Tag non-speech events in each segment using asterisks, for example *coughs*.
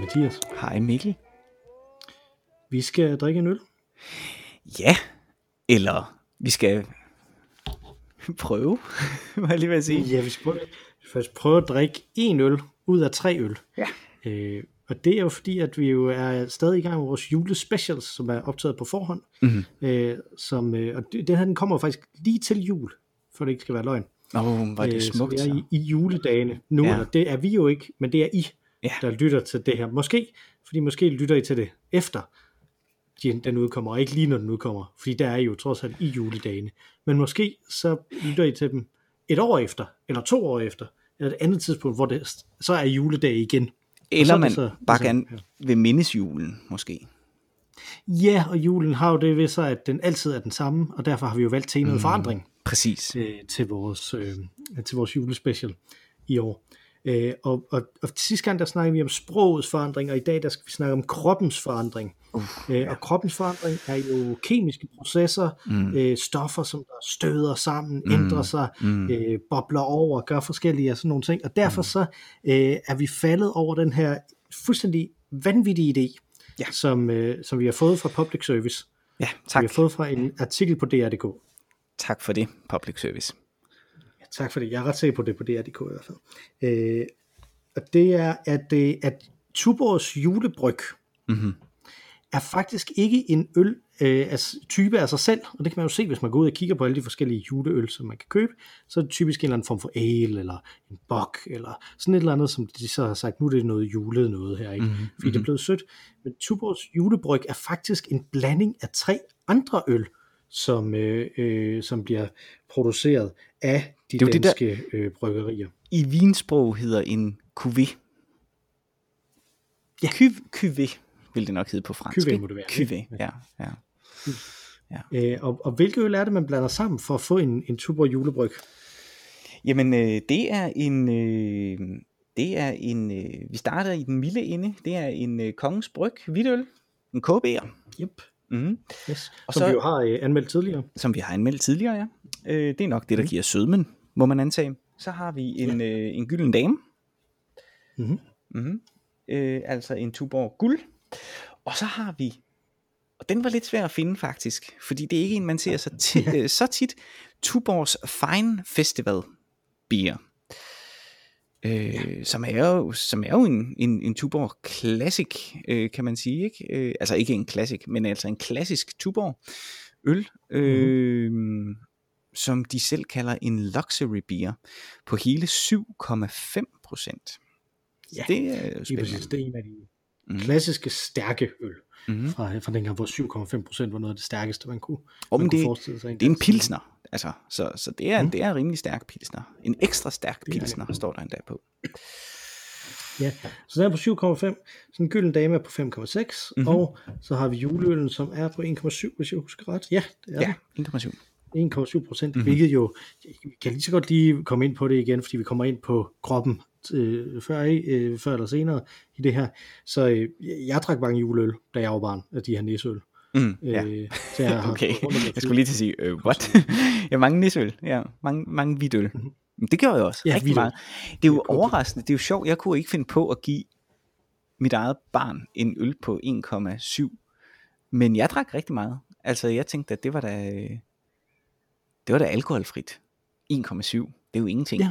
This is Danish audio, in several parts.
Mathias. Hej Mikkel. Vi skal drikke en øl. Ja, eller vi skal prøve, *laughs* var jeg lige ved sige. Ja, vi skal først prøve at drikke en øl ud af tre øl. Ja. Øh, og det er jo fordi, at vi jo er stadig i gang med vores julespecials, som er optaget på forhånd. Mhm. Øh, som, øh, og det- den her den kommer faktisk lige til jul, for det ikke skal være løgn. Åh, oh, er det Øh, så vi er i, i juledagene nu, Ja. og det er vi jo ikke, men det er I, Ja. der lytter til det her. Måske, fordi måske lytter I til det efter de- den udkommer, og ikke lige når den udkommer, fordi der er I jo trods alt i juledagene. Men måske så lytter I til dem et år efter, eller to år efter, eller et andet tidspunkt, hvor det så er juledag igen. Eller er man så- bare så- gerne ja. vil mindes julen, måske. Ja, og julen har jo det ved sig, at den altid er den samme, og derfor har vi jo valgt temaet mm. forandring. Præcis. øh, til, vores, øh, til vores julespecial i år. Øh, og, og, og sidste gang der snakkede vi om sprogets forandring, og i dag der skal vi snakke om kroppens forandring. Uh, øh, og kroppens forandring er jo kemiske processer, mm. øh, stoffer, som der støder sammen, mm. ændrer sig, mm. øh, bobler over, gør forskellige af sådan nogle ting. Og derfor mm. så øh, er vi faldet over den her fuldstændig vanvittige idé, Ja. som, øh, som vi har fået fra Public Service. Ja, Vi tak. har fået fra en artikel på DR.dk. Tak for det, public service. Tak for det. Jeg er ret sikker på det på DR.dk i hvert fald. Øh, og det er, at, øh, at Tuborgs julebryg Mhm. er faktisk ikke en øl øh, af, type af sig selv, og det kan man jo se, hvis man går ud og kigger på alle de forskellige juleøl, som man kan købe, så er det typisk en eller anden form for ale, eller en bok, eller sådan et eller andet, som de så har sagt, nu er det noget julet noget her, ikke? Mm-hmm. fordi det er blevet sødt. Men Tuborgs julebryg er faktisk en blanding af tre andre øl, som, øh, øh, som bliver produceret af de Det jo det der- danske øh, bryggerier. I vinsprog hedder en cuvée. Ja. Cuv, cuvée vil det nok hedde på fransk. Cuvée må det være, Cuvée, ikke? ja. ja. Øh, og, og hvilke øl er det, man blander sammen for at få en, en Tuborg julebryg? Jamen, øh, det er en... Øh, det er en... Øh, vi starter i den milde ende. Det er en øh, kongens bryg, hvidøl. En KB'er. Yep. Mm, Yes. Og Som så- vi jo har øh, anmeldt tidligere. som vi har anmeldt tidligere, ja. Øh, det er nok det, der giver sødmen, må man antage. Så har vi en, øh, en gylden dame. Mhm. Mm-hmm. Øh, altså en Tuborg guld. Og så har vi, og den var lidt svær at finde faktisk, fordi det er ikke en, man ser så, ti- *laughs* øh, så tit, Tuborgs Fine Festival Beer. Øh, ja. som, er jo, som er jo en, en, en Tuborg Classic, øh, kan man sige. Ikke? Øh, altså ikke en Classic, men altså en klassisk Tuborg øl, øh, mm-hmm. som de selv kalder en luxury beer, på hele 7,5 procent. Ja, det er jo Lige spændende. præcis. Det er en af de Mhm. klassiske stærke øl. Mhm. Fra, fra dengang, hvor 7,5 procent var noget af det stærkeste, man kunne, Og man kunne det, forestille sig. det er en pilsner, altså, så, så det, er, mm. det er en rimelig stærk pilsner. En ekstra stærk er pilsner, står der endda på. Ja, så den er på 7,5. Så en gylden dame er på 5,6. Mhm. Mm-hmm. Og så har vi juleølen, som er på 1,7, hvis jeg husker ret. Ja, det er Ja, det. 1,7. 1,7 procent, Mhm. mm-hmm. hvilket jo, vi kan lige så godt lige komme ind på det igen, fordi vi kommer ind på kroppen øh, før, øh, før eller senere i det her. Så øh, jeg drak mange juleøl, da jeg var barn, af de her næsøl. Mm, ja. Øh, så jeg har *laughs* Okay, jeg skulle lige til at sige, øh, what? *laughs* ja, mange nisøl, ja, mange, mange hvidøl. Mhm. Men det gør jeg også, Ja, rigtig hvidøl. meget. Det er jo godt. overraskende, det er jo sjovt, jeg kunne ikke finde på at give mit eget barn en øl på 1,7, men jeg drak rigtig meget. Altså, jeg tænkte, at det var da, det var da alkoholfrit. 1,7, det er jo ingenting. Ja,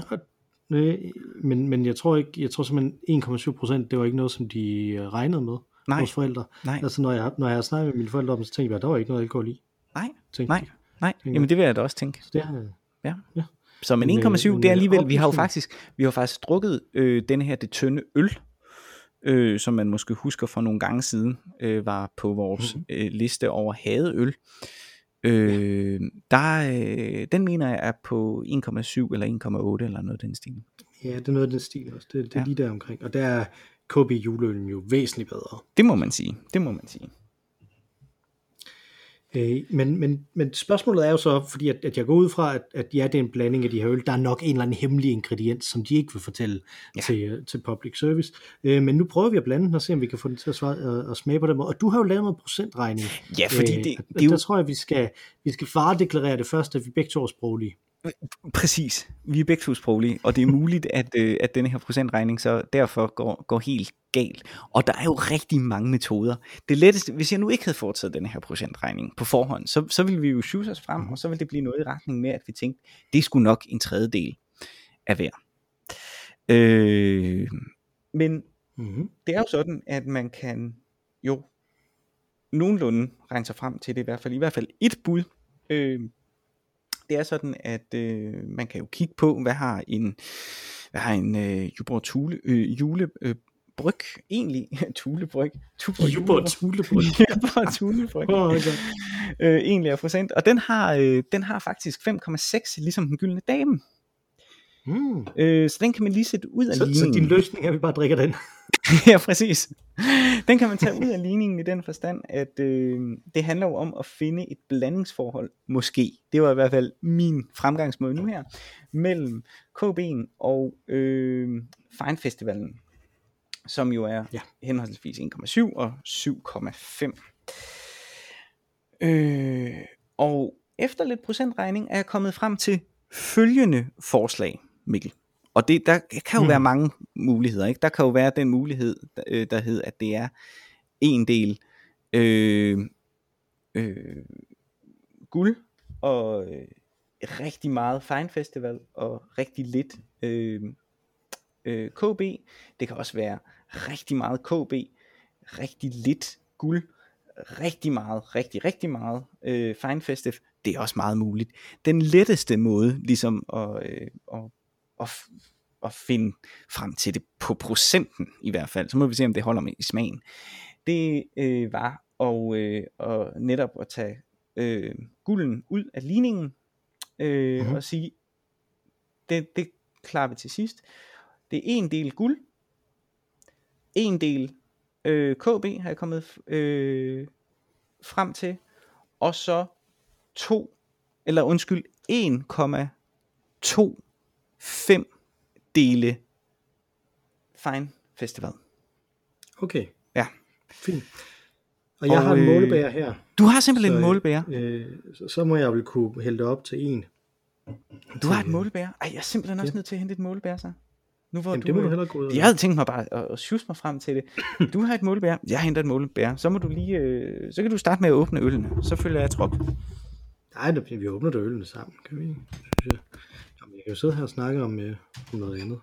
men, men jeg tror ikke, jeg tror simpelthen 1,7 procent, det var ikke noget, som de regnede med, Nej. vores forældre. Nej. Altså når jeg, når jeg har snakket med mine forældre om så tænkte jeg, at der var ikke noget alkohol i. Nej, Tænkte nej, nej. Tænker Jamen det vil jeg da også tænke. Så det har, Ja. Ja. Så men Men, øh, 1,7, men, det er øh, alligevel, vi har jo faktisk, vi har faktisk drukket øh, denne her det tynde øl, øh, som man måske husker fra nogle gange siden, øh, var på vores Mhm. øh, liste over hadeøl. Øh, der, øh, den mener jeg er på 1,7 eller 1,8 eller noget den stil. ja, det er noget den stil også. Det, det er Ja. lige der omkring. Og der er KB juleølen jo væsentligt bedre. Det må man sige, det må man sige. Øh, men, men, men spørgsmålet er jo så, fordi at, at jeg går ud fra, at, at ja, det er en blanding af de her øl. Der er nok en eller anden hemmelig ingrediens, som de ikke vil fortælle Ja. til, øh, til public service. Øh, men nu prøver vi at blande den og se, om vi kan få den til at, svare, øh, at smage på den måde. Og du har jo lavet noget procentregning. Ja, fordi Øh, det, det er jo, Der tror jeg, vi skal, vi skal varedeklarere det først, at vi begge to er sproglige. Præcis. Vi er begge to sproglige, og det er *laughs* muligt, at, øh, at denne her procentregning så derfor går, går helt galt. Og der er jo rigtig mange metoder. Det letteste, hvis jeg nu ikke havde foretaget denne her procentregning på forhånd, så, så ville vi jo shoot os frem, og så ville det blive noget i retning med, at vi tænkte, det skulle nok en tredjedel af hver. Øh, men mm-hmm. det er jo sådan, at man kan jo nogenlunde regne sig frem til det i hvert fald, i hvert fald et bud. Øh, det er sådan, at øh, man kan jo kigge på, hvad har en, hvad har en øh, Jubor Tule, øh, jule, øh, bryg egentlig, *laughs* tulebryg, Jubor Tulebryg, *laughs* Jubor Tulebryg, *laughs* øh, egentlig er procent, og den har, øh, den har faktisk 5,6, ligesom den gyldne dame. Mm. Øh, så den kan man lige sætte ud af så, ligningen. Så din løsning er, at vi bare drikker den? *laughs* ja, præcis. Den kan man tage ud af ligningen i den forstand, at øh, det handler jo om at finde et blandingsforhold, måske. Det var i hvert fald min fremgangsmåde nu her, mellem KB'en og øh, Fine Festivalen, som jo er ja. henholdsvis 1,7 og 7,5. Øh, og efter lidt procentregning er jeg kommet frem til følgende forslag, Mikkel. Og det, der kan jo hmm. være mange muligheder. Ikke? Der kan jo være den mulighed, der, øh, der hedder, at det er en del øh, øh, guld og øh, rigtig meget Fine Festival og rigtig lidt øh, øh, KB. Det kan også være rigtig meget KB, rigtig lidt guld, rigtig meget, rigtig, rigtig meget øh, Fine Festival. Det er også meget muligt. Den letteste måde ligesom at, øh, at at, at finde frem til det på procenten i hvert fald. Så må vi se, om det holder med i smagen. Det øh, var og, øh, og netop at tage øh, gulden ud af ligningen øh, mm-hmm. og sige, det, det klarer vi til sidst. Det er en del guld, en del øh, KB har jeg kommet øh, frem til, og så to, eller undskyld, 1,2 fem dele Fine Festival. Okay. Ja. Fint. Og jeg og, har en målebærer her. Du har simpelthen så, en målebærer? Øh, så, så må jeg vel kunne hælde det op til en. Du har et målebærer? Ej, jeg er simpelthen også ja. nødt til at hente et målebærer så. Nu hvor Jamen, du, det må du heller gå ud Jeg havde tænkt mig bare at, at sjuse mig frem til det. Du har et målebær, jeg henter et målebær. Så må du lige, øh, så kan du starte med at åbne ølene. Så følger jeg trop. Nej, vi åbner da ølene sammen, kan vi? Jeg kan jo sidde her og snakke om, øh, om noget andet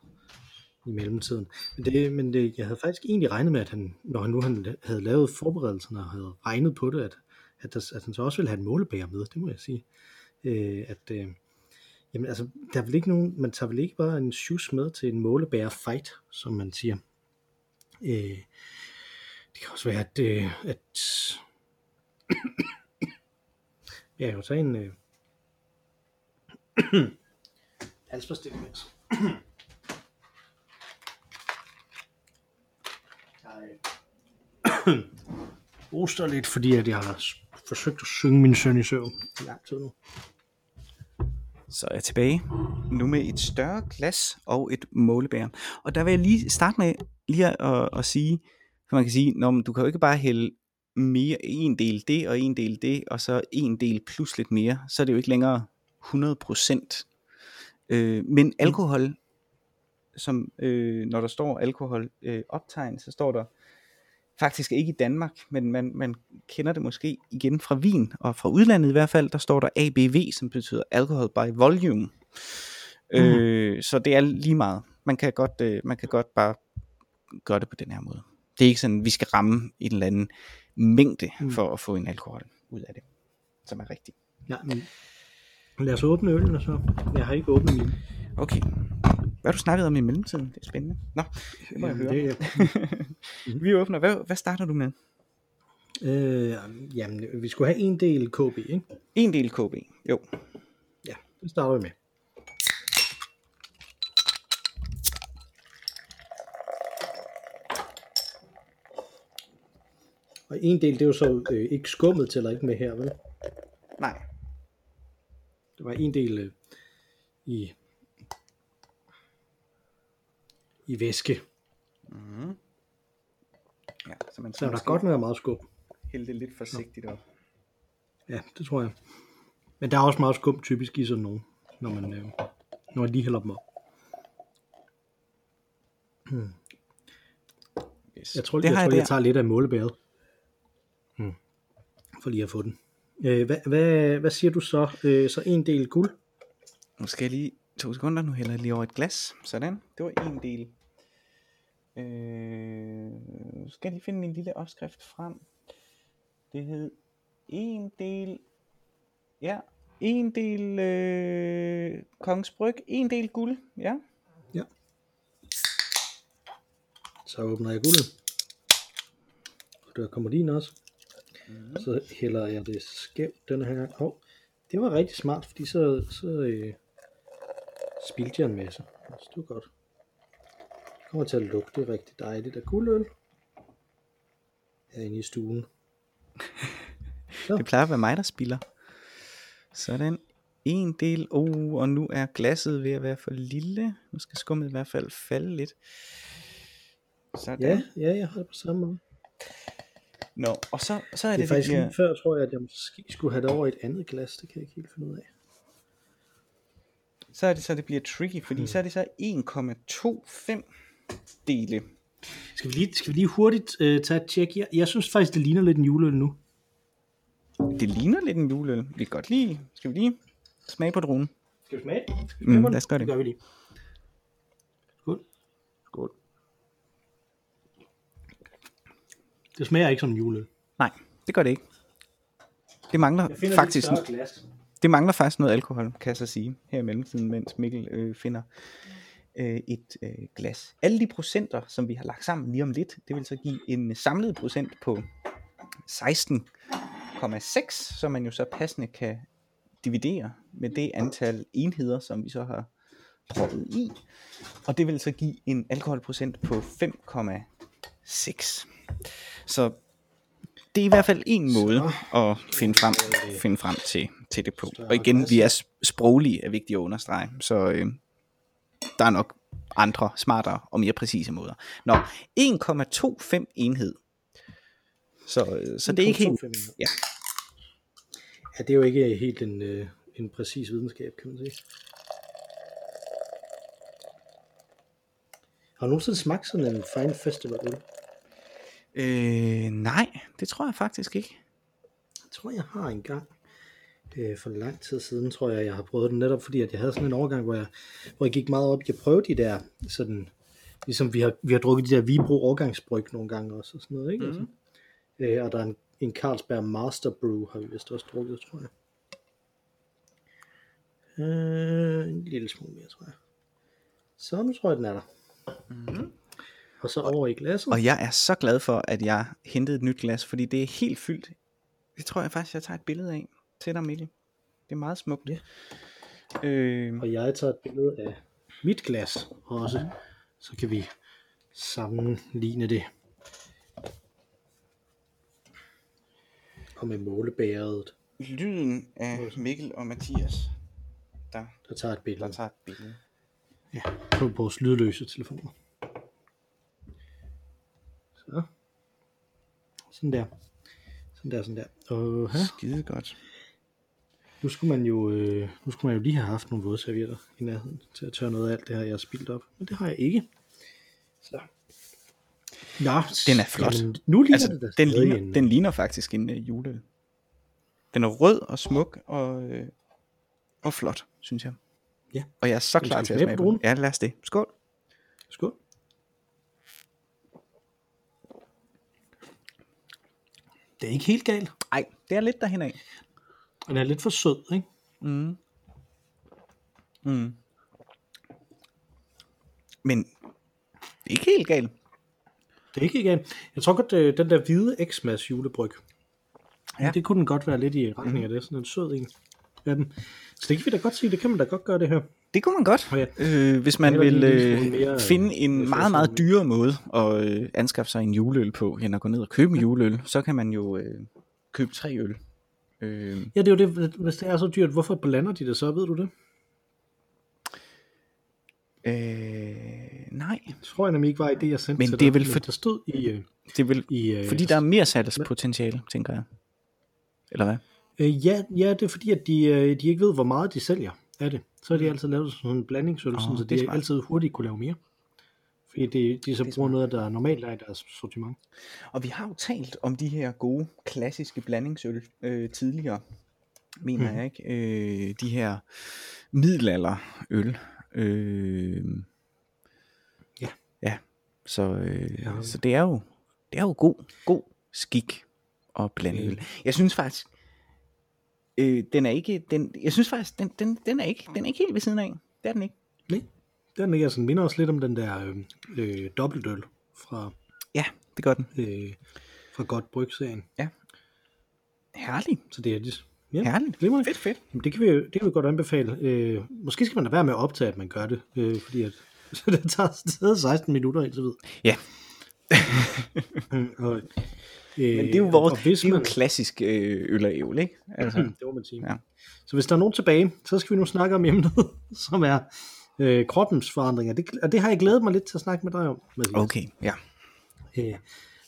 i mellemtiden. Men, det, men det, jeg havde faktisk egentlig regnet med, at han, når han nu han havde lavet forberedelserne og havde regnet på det, at, at, der, at han så også ville have en målebærer med, det må jeg sige. Øh, at, øh, jamen altså, der er vel ikke nogen, man tager vel ikke bare en shoes med til en målebærer fight, som man siger. Øh, det kan også være, at, øh, at ja, *coughs* jeg kan jo tage en, øh, halsforstillende. Altså. jeg hoster lidt, fordi at jeg har forsøgt at synge min søn i søvn i lang tid nu. Så er jeg tilbage nu med et større glas og et målebær. Og der vil jeg lige starte med lige at, at sige, for man kan sige, når du kan jo ikke bare hælde mere, en del det og en del det, og så en del plus lidt mere, så er det jo ikke længere 100% Øh, men mm. alkohol, som øh, når der står alkohol øh, optegn, så står der faktisk ikke i Danmark, men man, man kender det måske igen fra vin, og fra udlandet i hvert fald, der står der ABV, som betyder alcohol by volume. Mm. Øh, så det er lige meget. Man kan godt, øh, man kan godt bare gøre det på den her måde. Det er ikke sådan, vi skal ramme en eller anden mængde mm. for at få en alkohol ud af det, som er rigtigt. Ja, men Lad os åbne øllen, og så. Jeg har ikke åbnet min. Okay. Hvad har du snakket om i mellemtiden? Det er spændende. Nå, det må jeg høre. Det, ja. *laughs* vi åbner. Hvad, hvad starter du med? Øh, jamen, vi skulle have en del KB, ikke? En del KB, jo. Ja, det starter vi med. Og en del, det er jo så øh, ikke skummet til eller ikke med her, vel? Nej. Der var en del øh, i i væske. Mm. Ja, så man så der godt være meget skub. Hælde det lidt forsigtigt op. Ja, det tror jeg. Men der er også meget skum typisk i sådan nogen. når man, øh, når man lige hælder dem op. Yes. Jeg tror, det jeg, jeg, tror, jeg, jeg tager lidt af målebæret. Hmm. For lige at få den. Øh, hvad, hvad, hvad siger du så? Øh, så en del guld. Nu skal jeg lige to sekunder, nu hælder jeg lige over et glas. Sådan, det var en del. Øh, skal jeg lige finde min lille opskrift frem. Det hed en del, ja, en del øh, Kongens Bryg, en del guld, ja. Ja. Så åbner jeg guldet. Og der kommer din også. Mm. Så hælder jeg det skævt den her gang. Oh, det var rigtig smart, fordi så, så øh, spildte jeg en masse. Det var godt. Det kommer til at lugte rigtig dejligt af guldøl. Herinde i stuen. *laughs* Så. Det plejer at være mig, der spiller. Sådan, en del, oh, og nu er glasset ved at være for lille. Nu skal skummet i hvert fald falde lidt. Sådan. Ja, ja, jeg har det på samme måde. Nå, og så, så er Det det, er faktisk det lige bliver, før, tror jeg, at jeg måske skulle have det over i et andet glas. Det kan jeg ikke helt finde ud af. så er det så, det bliver tricky, fordi så er det så 1,25 dele. Skal vi lige, skal vi lige hurtigt øh, tage et tjek? Jeg, jeg synes faktisk, det ligner lidt en juleøl nu. Det ligner lidt en juleøl. Vi kan godt lige, skal vi lige smage på druen? Skal vi smage? Skal vi Mm, smage på den? lad os gøre det. gør vi lige. Skål. Skål. Det smager ikke som en juleøl. Nej, det gør det ikke. Det mangler faktisk, glas. det mangler faktisk noget alkohol, kan jeg så sige, her i mellemtiden, mens Mikkel øh, finder øh, et øh, glas. Alle de procenter, som vi har lagt sammen lige om lidt, det vil så give en samlet procent på 16,6, som man jo så passende kan dividere med det antal enheder, som vi så har proppet i. Og det vil så give en alkoholprocent på 5,6. Så det er i hvert fald en måde at finde frem, finde frem til, til det på. Og igen, vi er s- sproglige, er vigtigt at understrege. Så øh, der er nok andre, smartere og mere præcise måder. Nå, 1,25 enhed. Så, øh, så det er ikke helt... Ja. Ja, det er jo ikke helt en, øh, en præcis videnskab, kan man sige. Har du nogensinde smagt sådan en Fine Festival øl? Øh, nej, det tror jeg faktisk ikke. Jeg tror, jeg har en gang øh, for lang tid siden, tror jeg, jeg har prøvet den, netop fordi, at jeg havde sådan en overgang, hvor jeg, hvor jeg gik meget op i at prøve de der, sådan, ligesom vi har, vi har drukket de der Vibro årgangsbryg nogle gange også, og sådan noget, ikke? Mm. Altså, øh, og der er en, en Carlsberg Master Brew, har vi vist også drukket, tror jeg. Øh, en lille smule mere, tror jeg. Så nu tror jeg, den er der. Mm. Og så over i glasset. Og jeg er så glad for, at jeg hentede et nyt glas, fordi det er helt fyldt. Det tror jeg faktisk, jeg tager et billede af til dig, Mikkel. Det er meget smukt. Ja. Øh, Og jeg tager et billede af mit glas også, så kan vi sammenligne det. Og med målebæret, lyden af Mikkel og Mathias, der, der tager et der billede tager et billede. ja, på vores lydløse telefoner. Så. Sådan der. Sådan der, sådan der. Og her, Skide godt. nu skulle man jo, øh, nu skulle man jo lige have haft nogle vådservietter i nærheden til at tørre noget af alt det her, jeg har spildt op. Men det har jeg ikke. Så. Ja, Den er flot. Jamen, nu ligner Altså, det den, ligner, en- den ligner faktisk en uh, juleøl. Den er rød og smuk og, øh, og flot, synes jeg. Ja. Og jeg er så klar til at smage på den? Ja, lad os det. Skål. Skål. Det er ikke helt galt. Ej, det er lidt derhen af. Den er lidt for sød, ikke? Mm. Mm. Men ikke helt galt. Det er ikke galt. Jeg tror godt, øh, den der hvide Xmas julebryg, ja. Ja. det kunne den godt være lidt i retning af det. Sådan en sød en af den. Så det kan vi da godt sige, det kan man da godt gøre det her. Det kunne man godt, Ja. øh, hvis man vil øh, mere, øh, finde en meget, meget dyrere måde at øh, anskaffe sig en juleøl på, end at gå ned og købe en juleøl. Så kan man jo øh, købe tre øl. Øh, Ja, det er jo det, hvis det er så dyrt, hvorfor blander de det så, ved du det? øh, nej, Det tror jeg nemlig ikke var i det, jeg sendte Men til det er vel for- der stod i, øh, det er vel, i øh, fordi der er mere salgspotentiale, tænker jeg. Eller hvad? Øh, ja, ja, det er fordi, at de, øh, de ikke ved, hvor meget de sælger af det. Så har de altid lavet sådan en blandingsøl, oh, så det er de smart. altid hurtigt kunne lave mere. Fordi de, de så er bruger smart. noget, der normalt er i deres sortiment. Og vi har jo talt om de her gode, klassiske blandingsøl øh, tidligere, mener Mhm. jeg ikke. Øh, de her middelalderøl. Øh, Ja. Ja, så, øh, Ja. så det er jo det er jo god, god skik at blande Øh. øl. Jeg synes faktisk, øh, den er ikke, den, jeg synes faktisk, den, den, den, er ikke, den er ikke helt ved siden af. Det er den ikke. Nej, den er sådan, minder også lidt om den der øh, øh, dobbeltøl fra, Ja, det gør den. øh, fra Godt Bryg-serien. Herlig. Så det er det. Ja, Herligt. glimrende. Fedt, fedt. Jamen, det, kan vi, det kan vi godt anbefale. Øh, måske skal man da være med at optage, at man gør det, øh, fordi at, *laughs* så det tager stadig 16 minutter indtil videre. Ja, Mm, og, øh, men det er jo vores, og hvis det er jo man, klassisk øh, øl og ævl, ikke? *clears throat* Altså, det må man sige. Ja. Så hvis der er nogen tilbage, så skal vi nu snakke om emnet, *laughs* som er øh, kroppens forandringer. Det, og det har jeg glædet mig lidt til at snakke med dig om. Mathias. okay, ja. øh,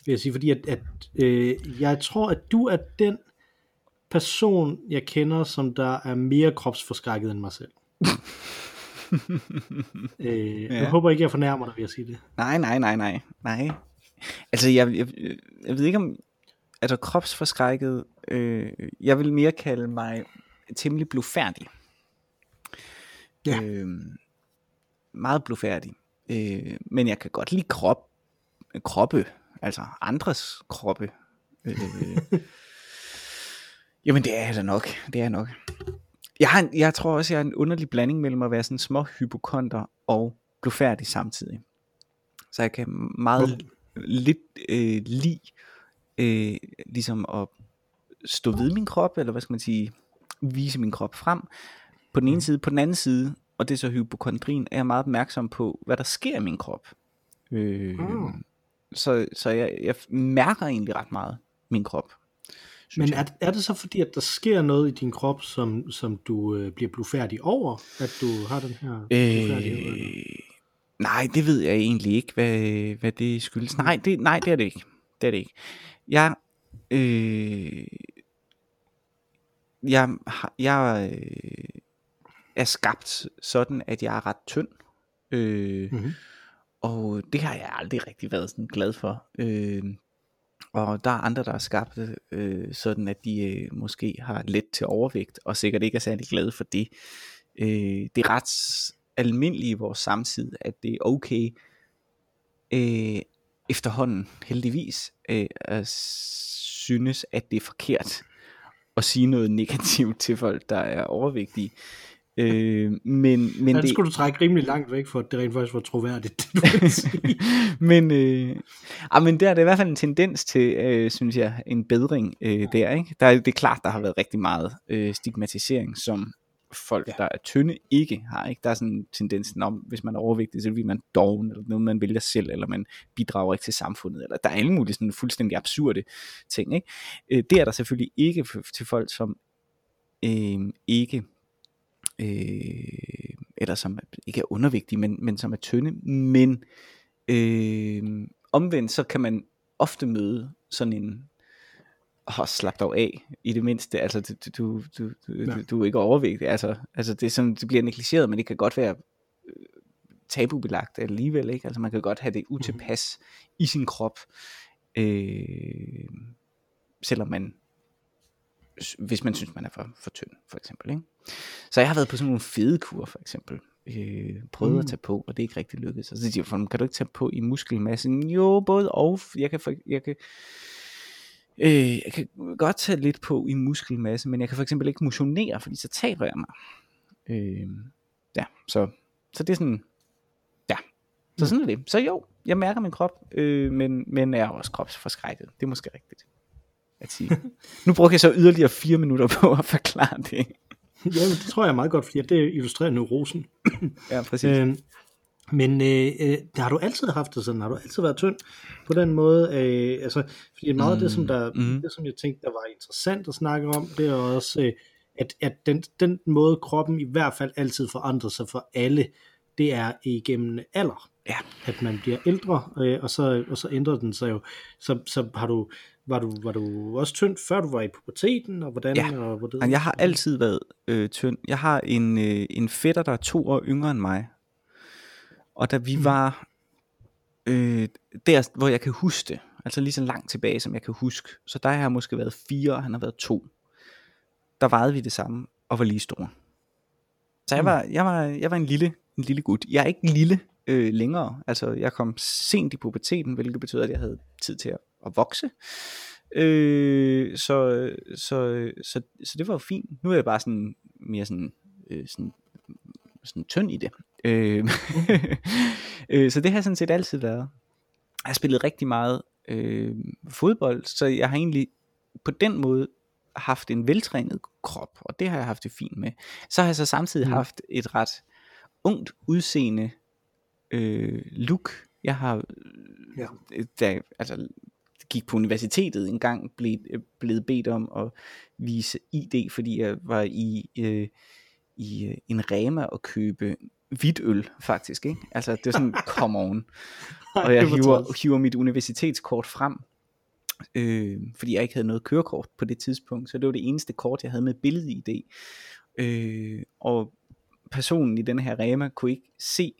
vil jeg sige, fordi at, at øh, jeg tror, at du er den person, jeg kender, som der er mere kropsforskrækket end mig selv. *laughs* øh. Ja. Jeg håber ikke, jeg fornærmer dig ved at sige det. Nej, nej, nej, nej, nej. Altså, jeg, jeg, jeg ved ikke om, der kropsforskrækket? Øh, jeg vil mere kalde mig temmelig blufærdig. Ja. Øh, meget blufærdig. Øh, men jeg kan godt lide krop, kroppe, altså andres kroppe. Øh, *laughs* jamen, det er jeg da nok. Det er jeg nok. Jeg, har, en- jeg tror også, jeg er en underlig blanding mellem at være sådan små hypokonter og blufærdig samtidig. Så jeg kan meget lidt øh, lide øh, ligesom at stå ved min krop, eller hvad skal man sige, vise min krop frem. På den ene side, på den anden side, og det er så hypokondrien, er jeg meget opmærksom på, hvad der sker i min krop. Øh, Mm. Så, så jeg, jeg mærker egentlig ret meget min krop. Men er, er det så fordi, at der sker noget i din krop, som, som du øh, bliver blufærdig over, at du har den her? Øh, nej, det ved jeg egentlig ikke, hvad, hvad det skyldes. Nej det, nej, det er det ikke. Det er det ikke. Jeg, øh, jeg, jeg øh, er skabt sådan, at jeg er ret tynd. Øh, Mhm. og det har jeg aldrig rigtig været sådan glad for. Øh, og der er andre, der er skabt øh, sådan, at de øh, måske har let til overvægt, og sikkert ikke er særlig glade for det. Øh, det er ret almindeligt i vores samtid, at det er okay øh, efterhånden, heldigvis, øh, at synes, at det er forkert at sige noget negativt til folk, der er overvægtige. Øh, men, men Men det skulle du trække rimelig langt væk, for at det rent faktisk var troværdigt, det du *laughs* sige. men, øh, ah, men der er det i hvert fald en tendens til, øh, synes jeg, en bedring øh, der. Ikke? Der er, det er klart, der har været rigtig meget øh, stigmatisering, som folk, Ja. der er tynde, ikke har. Ikke? Der er sådan tendensen om, hvis man er overvægtig, så bliver man doven, eller noget, man vælger selv, eller man bidrager ikke til samfundet, eller der er alle mulige sådan fuldstændig absurde ting. Ikke? Øh, det er der selvfølgelig ikke til folk, som øh, ikke øh, eller som ikke er undervægtige, men, men som er tynde, men øh, omvendt så kan man ofte møde sådan en oh, slap dog af i det mindste, altså du, du, du, du, Ja. du, du er ikke overvægtig, altså, altså det, er sådan, det bliver negligeret, men det kan godt være øh, tabubelagt alligevel, ikke? altså man kan godt have det utilpas i sin krop, øh, selvom man hvis man synes, man er for, for tynd, for eksempel. Ikke? Så jeg har været på sådan nogle fedekur, for eksempel. Øh, prøvet mm. At tage på, og det er ikke rigtig lykkedes. Og så siger folk, kan du ikke tage på i muskelmassen? Jo, både og. Jeg kan, for, jeg kan, øh, jeg kan godt tage lidt på i muskelmasse, men jeg kan for eksempel ikke motionere, fordi så taber jeg mig. Øh, ja, så, så det er sådan, ja, så sådan er det. Så jo, jeg mærker min krop, øh, men, men er også kropsforskrækket. Det er måske rigtigt at sige. *laughs* Nu brugte jeg så yderligere fire minutter på at forklare det. Jamen, det tror jeg meget godt, fordi det illustrerer neurosen. Ja, præcis. Øh, men øh, øh, har du altid haft det sådan? Har du altid været tynd på den måde? Øh, altså, fordi meget mm, af det, som der, mhm. det, som jeg tænkte, der var interessant at snakke om, det er også, øh, at, at den, den måde, kroppen i hvert fald altid forandrer sig for alle, det er igennem alder. Ja. At man bliver ældre, øh, og, så, og så ændrer den sig jo. Så, så har du var du, var du også tynd, før du var i puberteten, og hvordan? Ja. og hvordan? Jeg har altid været øh, tynd. Jeg har en, øh, en fætter, der er to år yngre end mig. Og da vi var øh, der, hvor jeg kan huske det, altså lige så langt tilbage, som jeg kan huske, så der har jeg måske været fire, og han har været to. Der vejede vi det samme, og var lige store. Så jeg var, jeg var, jeg var en, lille, en lille gut. Jeg er ikke lille øh, længere. Altså, jeg kom sent i puberteten, hvilket betyder, at jeg havde tid til at, at vokse. Øh, så, så, så, så det var jo fint. Nu er jeg bare sådan mere sådan, øh, sådan, sådan tynd i det. Øh, *laughs* øh, så det har sådan set altid været. Jeg har spillet rigtig meget øh, fodbold, så jeg har egentlig på den måde haft en veltrænet krop, og det har jeg haft det fint med. Så har jeg så samtidig mm. haft et ret ungt udseende øh, look. Jeg har, Ja. øh, da, altså, gik på universitetet en gang, blev, blevet bedt om at vise ID, fordi jeg var i, øh, i øh, en Rema og købe hvidt øl, faktisk. Ikke? Altså, det er sådan, *laughs* come on. Og jeg hiver, hiver mit universitetskort frem, øh, fordi jeg ikke havde noget kørekort på det tidspunkt, så det var det eneste kort, jeg havde med billed-ID. Øh, og personen i den her Rema kunne ikke se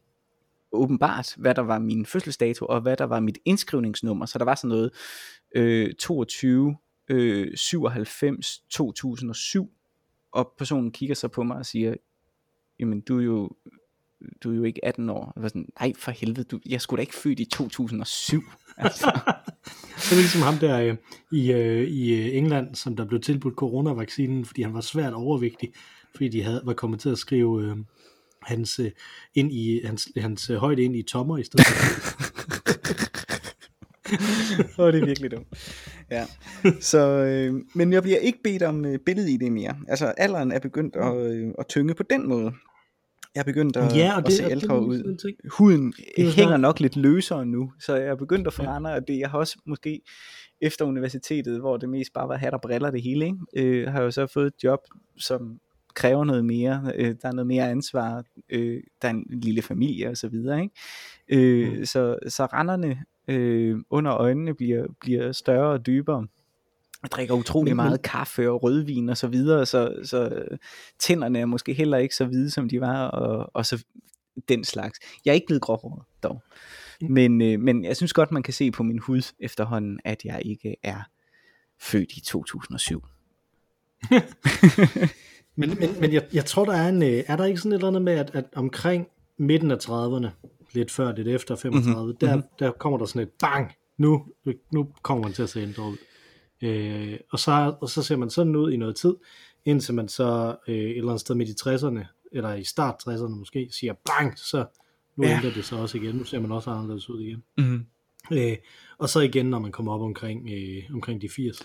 åbenbart, hvad der var min fødselsdato, og hvad der var mit indskrivningsnummer, så der var sådan noget øh, 22, øh, 97, 2007, og personen kigger så på mig og siger, jamen du er jo, du er jo ikke 18 år. Jeg var sådan, nej for helvede, du, jeg skulle da ikke født i 2007. *laughs* Altså, Det er ligesom ham der øh, i, øh, i øh, England, som der blev tilbudt coronavaccinen, fordi han var svært overvægtig, fordi de havde, var kommet til at skrive øh, hans, øh, ind i, hans, hans øh, højde ind i tommer i stedet. *laughs* Åh, det er virkelig dumt. Ja. Så, øh, men jeg bliver ikke bedt om øh, billede i det mere. Altså, alderen er begyndt at, øh, at tynge på den måde. Jeg er begyndt at, ja, og at det, se og det ældre ud. Huden er hænger nok lidt løsere nu, så jeg er begyndt at forandre, og det jeg har også måske efter universitetet, hvor det mest bare var hat og briller det hele, ikke? Øh, har jeg jo så fået et job, som kræver noget mere, øh, der er noget mere ansvar, øh, der er en lille familie og så videre, ikke? Øh, Mm. så, så randerne øh, under øjnene bliver, bliver større og dybere. Jeg drikker utrolig Men- men- meget kaffe og rødvin og så videre, så, så øh, tænderne er måske heller ikke så hvide, som de var, og, og så den slags. Jeg er ikke blevet gråhåret dog. Mm. Men, øh, men jeg synes godt, man kan se på min hud efterhånden, at jeg ikke er født i 2007. *laughs* Men, men, men jeg, jeg tror, der er en, øh, er der ikke sådan et eller andet med, at, at omkring midten af 30'erne, lidt før, lidt efter 35, mm-hmm. der, der kommer der sådan et bang, nu, nu kommer man til at se ældre ud. Øh, og, så, og så ser man sådan ud i noget tid, indtil man så øh, et eller andet sted midt i 60'erne, eller i start 60'erne måske, siger bang, så nu Ja. ændrer det sig også igen, nu ser man også anderledes ud igen. Mm-hmm. Øh, og så igen, når man kommer op omkring, øh, omkring de 80,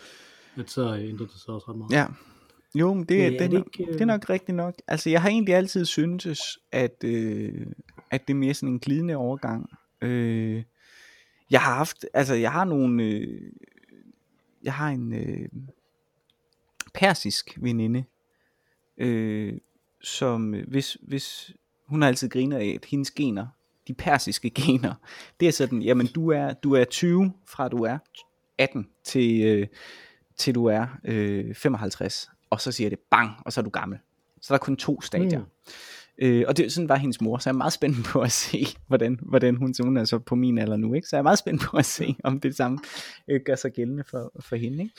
at så ændrer det sig også ret meget. Ja. Jo, men det, Øh, er det, det er, nok, ikke, øh, det er nok rigtigt nok. Altså, jeg har egentlig altid syntes, at, øh, at det er mere sådan en glidende overgang. Øh, jeg har haft, altså, jeg har nogle, øh, jeg har en øh, persisk veninde, øh, som, øh, hvis, hvis, hun har altid griner af, at hendes gener, de persiske *laughs* gener, det er sådan, jamen, du er, du er 20, fra du er 18 til, øh, til du er øh, 55, og så siger det bang, og så er du gammel. Så der er kun to stadier. Mm. Øh, og det, sådan var hendes mor, så jeg er meget spændt på at se, hvordan, hvordan hun, så hun er så på min alder nu, ikke? så jeg er meget spændt på at se, om det samme øh, gør sig gældende for, for hende. Ikke?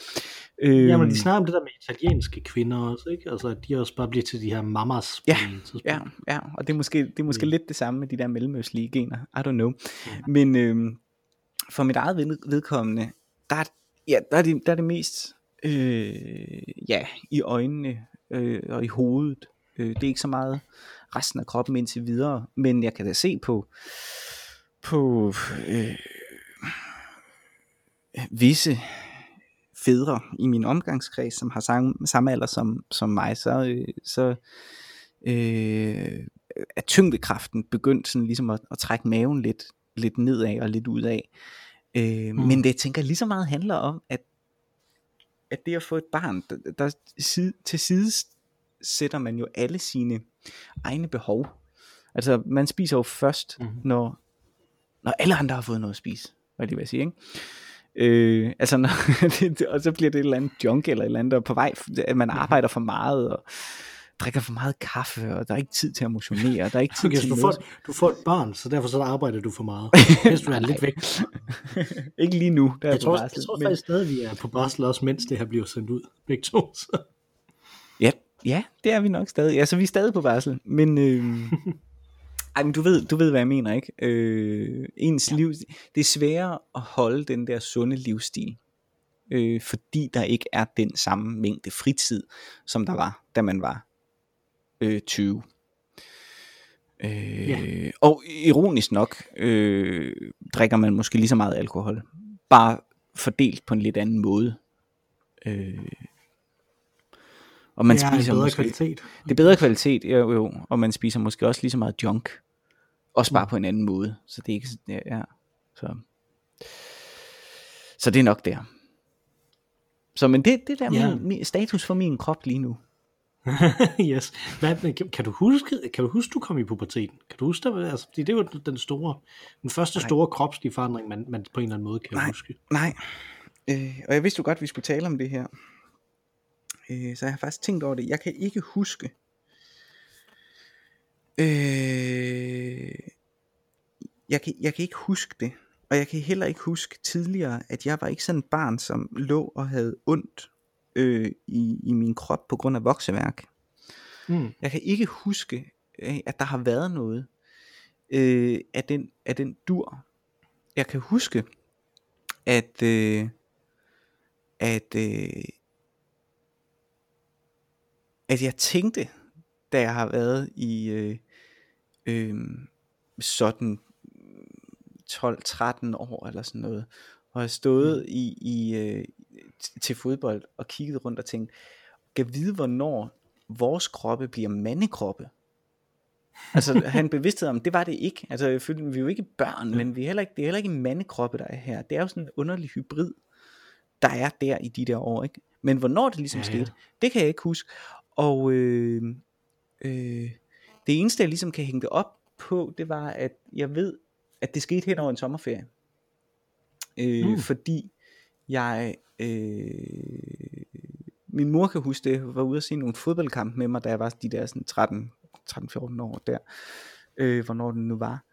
Øh, Jamen, de snakker om det der med italienske kvinder også, ikke? Altså, at de også bare bliver til de her mamas. Ja. Ja, ja, og det er måske, det er måske Mm. lidt det samme med de der mellemøstlige gener. I don't know. Men øh, for mit eget ved- vedkommende, der er, ja, der er, det, der er det mest øh, ja, i øjnene øh, og i hovedet. Øh, det er ikke så meget resten af kroppen indtil videre, men jeg kan da se på på øh, visse fædre i min omgangskreds, som har samme, samme alder som, som mig, så, øh, så øh, er tyngdekraften begyndt sådan ligesom at, at trække maven lidt, lidt nedad og lidt ud af. Øh, mm. Men det jeg tænker lige så meget handler om, at, at det at få et barn, der, der side, til side sætter man jo alle sine egne behov. Altså man spiser jo først, Mhm. mm. når, når alle andre har fået noget at spise, hvad det vil sige, ikke? Øh, altså, *laughs* når, og så bliver det et eller andet junk eller et eller andet, og på vej, at man arbejder for meget, og drikker for meget kaffe, og der er ikke tid til at motionere, der er ikke tid Okay, til du, får, du får et barn, så derfor så arbejder du for meget. Hvis du er lidt væk. *laughs* ikke lige nu, der er Jeg tror, jeg tror faktisk stadig, vi er på barsel også, mens det her bliver sendt ud. Begge to. Så. Ja, det er vi nok stadig. Altså, vi er stadig på barsel, men... Øh, *laughs* ej, men du ved, du ved, hvad jeg mener, ikke? Øh, ens ja. liv, det er sværere at holde den der sunde livsstil, øh, fordi der ikke er den samme mængde fritid, som der var, da man var øh, 20. Øh, Ja. Og ironisk nok, øh, drikker man måske lige så meget alkohol, bare fordelt på en lidt anden måde. Øh, og man det er spiser bedre måske, kvalitet. det er bedre kvalitet, jo, jo, og man spiser måske også lige så meget junk. Også bare på en anden måde. Så det er ikke ja, ja. Så. så det er nok der. Så men det, det der Ja. min, min, status for min krop lige nu. *laughs* yes. Hvad, kan, du huske, kan du huske, du kom i puberteten? Kan du huske det? Altså, det er jo den store, den første store kropslige forandring, man, man på en eller anden måde kan Nej. huske. Nej. Øh, og jeg vidste jo godt, at vi skulle tale om det her. Øh, så jeg har faktisk tænkt over det. Jeg kan ikke huske. Øh, jeg, kan, jeg kan ikke huske det. Og jeg kan heller ikke huske tidligere, at jeg var ikke sådan et barn, som lå og havde ondt øh, i, i min krop på grund af vokseværk. Mm. Jeg kan ikke huske, øh, at der har været noget øh, af, den, af den dur. Jeg kan huske, at, øh, at, øh, at jeg tænkte, da jeg har været i øh, øh, sådan 12-13 år eller sådan noget, og har stået i, i øh, til fodbold og kigget rundt og tænkt, kan vide hvornår vores kroppe bliver mandekroppe. Altså *laughs* han bevidsthed om, det var det ikke. Altså vi er jo ikke børn, men vi er heller ikke, det er heller ikke mandekroppe, der er her. Det er jo sådan en underlig hybrid, der er der i de der år. Ikke? Men hvornår det ligesom ja, ja. skete, det kan jeg ikke huske. Og øh, øh, det eneste, jeg ligesom kan hænge det op på, det var, at jeg ved, at det skete hen over en sommerferie. Øh, Mm. Fordi jeg... Øh, min mor kan huske det, var ude at se nogle fodboldkampe med mig, da jeg var de der sådan 13, 13-14 år der, øh, hvornår den nu var.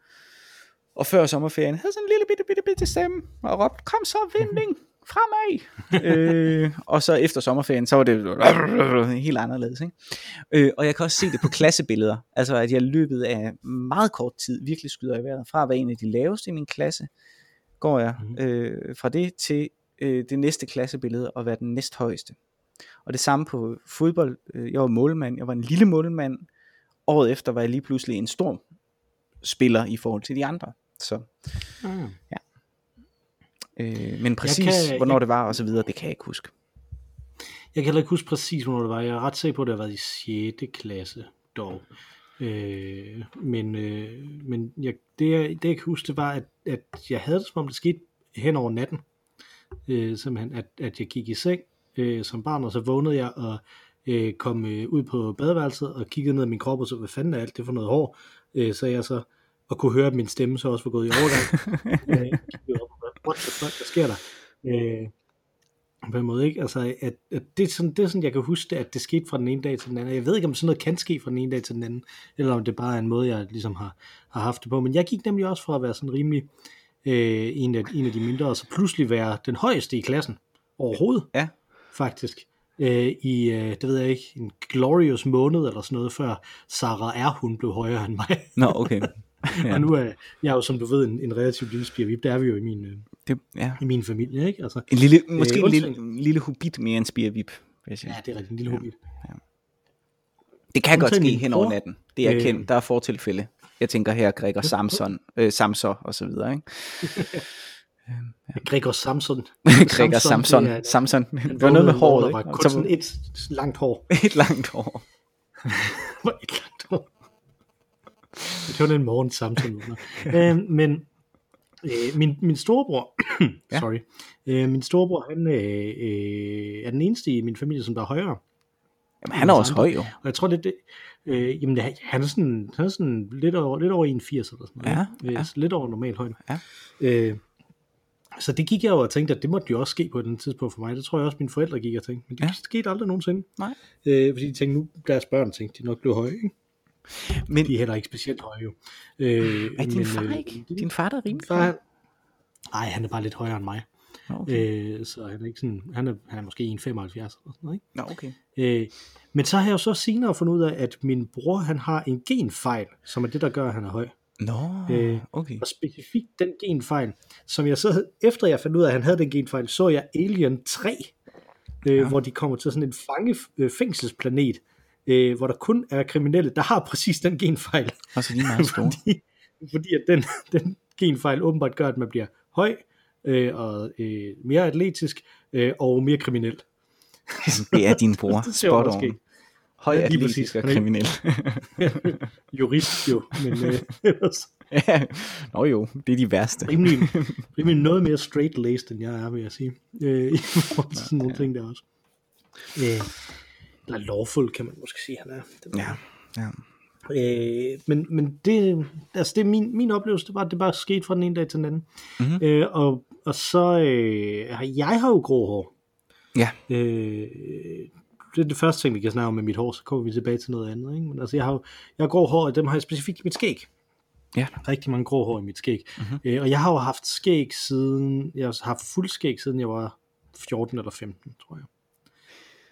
Og før sommerferien havde sådan en lille bitte, bitte, bitte stemme, og råbte, kom så *laughs* vinding, fremad. *laughs* øh, og så efter sommerferien, så var det helt anderledes. Ikke? Øh, og jeg kan også se det på klassebilleder, altså at jeg løbet af meget kort tid virkelig skyder i vejret. Fra at være en af de laveste i min klasse, går jeg Mhm. øh, fra det til øh, det næste klassebillede og være den næsthøjeste. Og det samme på fodbold. Øh, Jeg var målmand, jeg var en lille målmand. Året efter var jeg lige pludselig en stor spiller i forhold til de andre. Så, Mm. Øh, men præcis kan- hvornår jeg- det var og så videre, det kan jeg ikke huske. Jeg kan heller ikke huske præcis, hvornår det var. Jeg er ret sikker på, at det har været i 6. klasse dog. Øh, men øh, men jeg, det, jeg, det, jeg kan huske, det var, at, at jeg havde det, som om det skete hen over natten. Øh, simpelthen, at, at jeg gik i seng øh, som barn, og så vågnede jeg og øh, kom øh, ud på badeværelset og kiggede ned i min krop, og så, hvad fanden er alt det for noget hår? Øh, så jeg så, og kunne høre, at min stemme så også var gået i overgang. *laughs* øh, op, what the fuck, hvad sker der? Øh, på en måde, ikke? Altså, at, at det, er sådan, det er sådan, jeg kan huske det, at det skete fra den ene dag til den anden. Jeg ved ikke, om sådan noget kan ske fra den ene dag til den anden, eller om det bare er en måde, jeg ligesom har, har haft det på. Men jeg gik nemlig også fra at være sådan rimelig øh, en, af, en af de mindre, og så pludselig være den højeste i klassen overhovedet, Ja. faktisk. Øh, I, øh, det ved jeg ikke, en glorious måned eller sådan noget, før Sarah er hun blev højere end mig. Nå, okay. *laughs* ja. Og nu er jeg jo, som du ved, en, en relativt lille spirvip. Der er vi jo i min, øh, Det, ja. i min familie, ikke? Altså, En lille, måske Øh, en lille, en lille hobbit mere end spirvip. vil ja, det er rigtigt, en lille hobbit. Det kan godt ske hen over natten. Det er Øh. kendt. Der er fortilfælde. Jeg tænker her Gregor Samson, *laughs* øh, Samson og så videre. Ikke? *laughs* Gregor Samson. *laughs* Gregor Samson. det er- Samson. han Det var noget med håret. var kun så sådan et langt hår. et langt hår. et langt hår. Det var en morgen Samson. øh, men øh, min, min storebror, *coughs* Ja. sorry, øh, min storebror, han øh, øh, er den eneste i min familie, som der er højere. Jamen, han er også høj jo. Og jeg tror, det det. Øh, jamen, han er sådan, han er sådan lidt over, lidt over 81 eller sådan noget. Ja? Øh, ja. så Lidt over normal højde. Ja. Øh, Så det gik jeg jo og tænkte, at det måtte jo også ske på et tidspunkt for mig. Det tror jeg også, mine forældre gik og tænkte. Men det ja. skete aldrig nogensinde. Nej. Øh, fordi de tænkte, nu deres børn tænkte, de nok blev høje. Ikke? Men De er heller ikke specielt høje jo. Øh, er din men, far øh, ikke? Din far der er rimelig far, Nej, han er bare lidt højere end mig. Okay. Øh, så han er, ikke sådan, han, er, han er måske 1,75 eller sådan noget. Ikke? Nå, okay. Øh, men så har jeg jo så senere fundet ud af, at min bror han har en genfejl, som er det, der gør, at han er høj. Nå, Øh, okay. Og specifikt den genfejl, som jeg så, efter jeg fandt ud af, at han havde den genfejl, så jeg Alien 3, øh, ja. hvor de kommer til sådan en fange, øh, fængselsplanet, øh, hvor der kun er kriminelle, der har præcis den genfejl. Og så de er meget store. *laughs* fordi, fordi at den, *laughs* den genfejl åbenbart gør, at man bliver høj, øh, og øh, mere atletisk, øh, og mere kriminel. Det er din *laughs* bror. Spot on. Høj Ja, lige atletisk og kriminel. Jurist jo, men øh, ellers Ja. Nå jo, det er de værste. rimelig, rimelig noget mere straight-laced, end jeg er, vil jeg sige. Øh, I forhold til sådan nogle ting der også. Øh, eller lawful, kan man måske sige, han er. Det Ja, ja. Øh, men, men det, altså det er min, min oplevelse, det var, at det bare skete fra den ene dag til den anden. Mhm. Øh, og, og så, øh, jeg har jo grå hår. Ja. Øh, det er det første ting, vi kan snakke om med mit hår, så kommer vi tilbage til noget andet. Ikke? Men altså, jeg har, jeg har grå hår, og dem har jeg specifikt i mit skæg. Ja. Rigtig mange grå hår i mit skæg. Mhm. Mm-hmm. Øh, og jeg har jo haft skæg siden, jeg har haft fuld skæg siden jeg var 14 eller 15, tror jeg.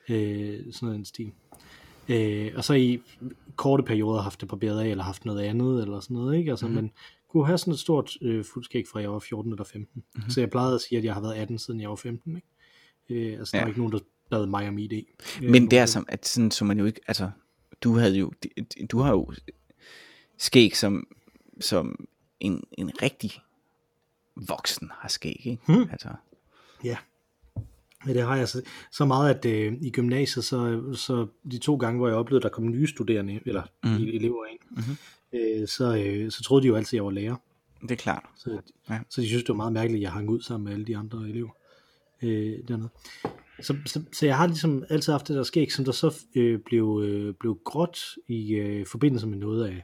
Øh, sådan noget den stil. Øh, og så i korte perioder haft det barberet af, eller haft noget andet, eller sådan noget, ikke? Altså, Mhm. mm-hmm. men kunne have sådan et stort øh, fuldskæg fra jeg var 14 eller 15. Mhm. Mm-hmm. Så jeg plejede at sige, at jeg har været 18 siden jeg var 15, ikke? Øh, altså, der Ja. var ikke nogen, der bad mig om ID. Øh, Men det er som, at sådan, så man jo ikke, altså, du havde jo, du har jo skæg som, som en, en rigtig voksen har skæg, ikke? Hmm. Altså, Ja. Det har jeg så, så meget, at øh, i gymnasiet, så, så de to gange, hvor jeg oplevede, at der kom nye studerende, eller Mm. mm. elever ind, Mhm. øh, så, øh, så troede de jo altid, at jeg var lærer. det er klart. Så, Ja. ja. så de synes, det var meget mærkeligt, at jeg hang ud sammen med alle de andre elever øh, dernede. Så, så, så jeg har ligesom altid haft det der skæg, som der så øh, blev, øh, blev gråt i øh, forbindelse med noget af,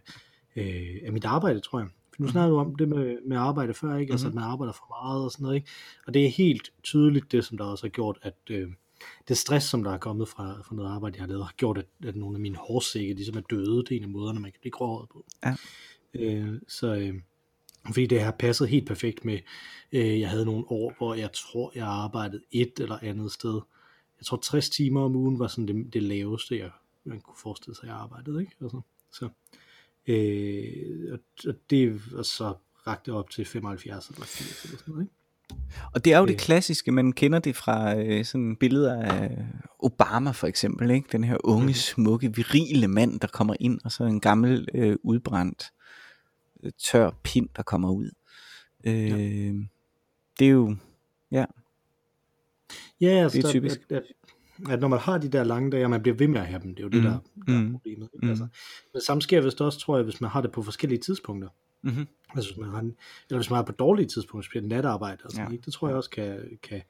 øh, af mit arbejde, tror jeg. Nu snakker du om det med, med arbejde før, ikke? Altså, at man arbejder for meget og sådan noget, ikke? Og det er helt tydeligt det, som der også har gjort, at øh, det stress, som der er kommet fra, fra noget arbejde, jeg har lavet, har gjort, at, at nogle af mine hårsække ligesom er døde. Det er en af måderne, man kan blive gråhåret på. Ja. Øh, så, øh, fordi det har passet helt perfekt med, øh, jeg havde nogle år, hvor jeg tror, jeg arbejdede et eller andet sted. Jeg tror 60 timer om ugen var sådan det, det laveste, jeg, man kunne forestille sig, jeg arbejdede. Ikke? Altså, så, øh, og, det og så rakte op til 75 eller 80 eller sådan noget. Ikke? Og det er jo det Øh. klassiske, man kender det fra øh, sådan billeder af Obama for eksempel, ikke? Den her unge, Mhm. smukke, virile mand, der kommer ind, og så en gammel, øh, udbrændt, øh, tør pind, der kommer ud. Øh, Ja. Det er jo, Ja, altså, Det er der- typisk. At, at, at når man har de der lange dage, og man bliver ved med at have dem, det er jo det, Mm. der, der er Mm. problemet. Ikke? Mm. Altså, men samme sker vist også, tror jeg, hvis man har det på forskellige tidspunkter. mm-hmm. Altså, hvis man har, eller hvis man har på dårlige tidspunkter, specielt natarbejde og sådan, Ja. ikke? det tror jeg også kan, kan,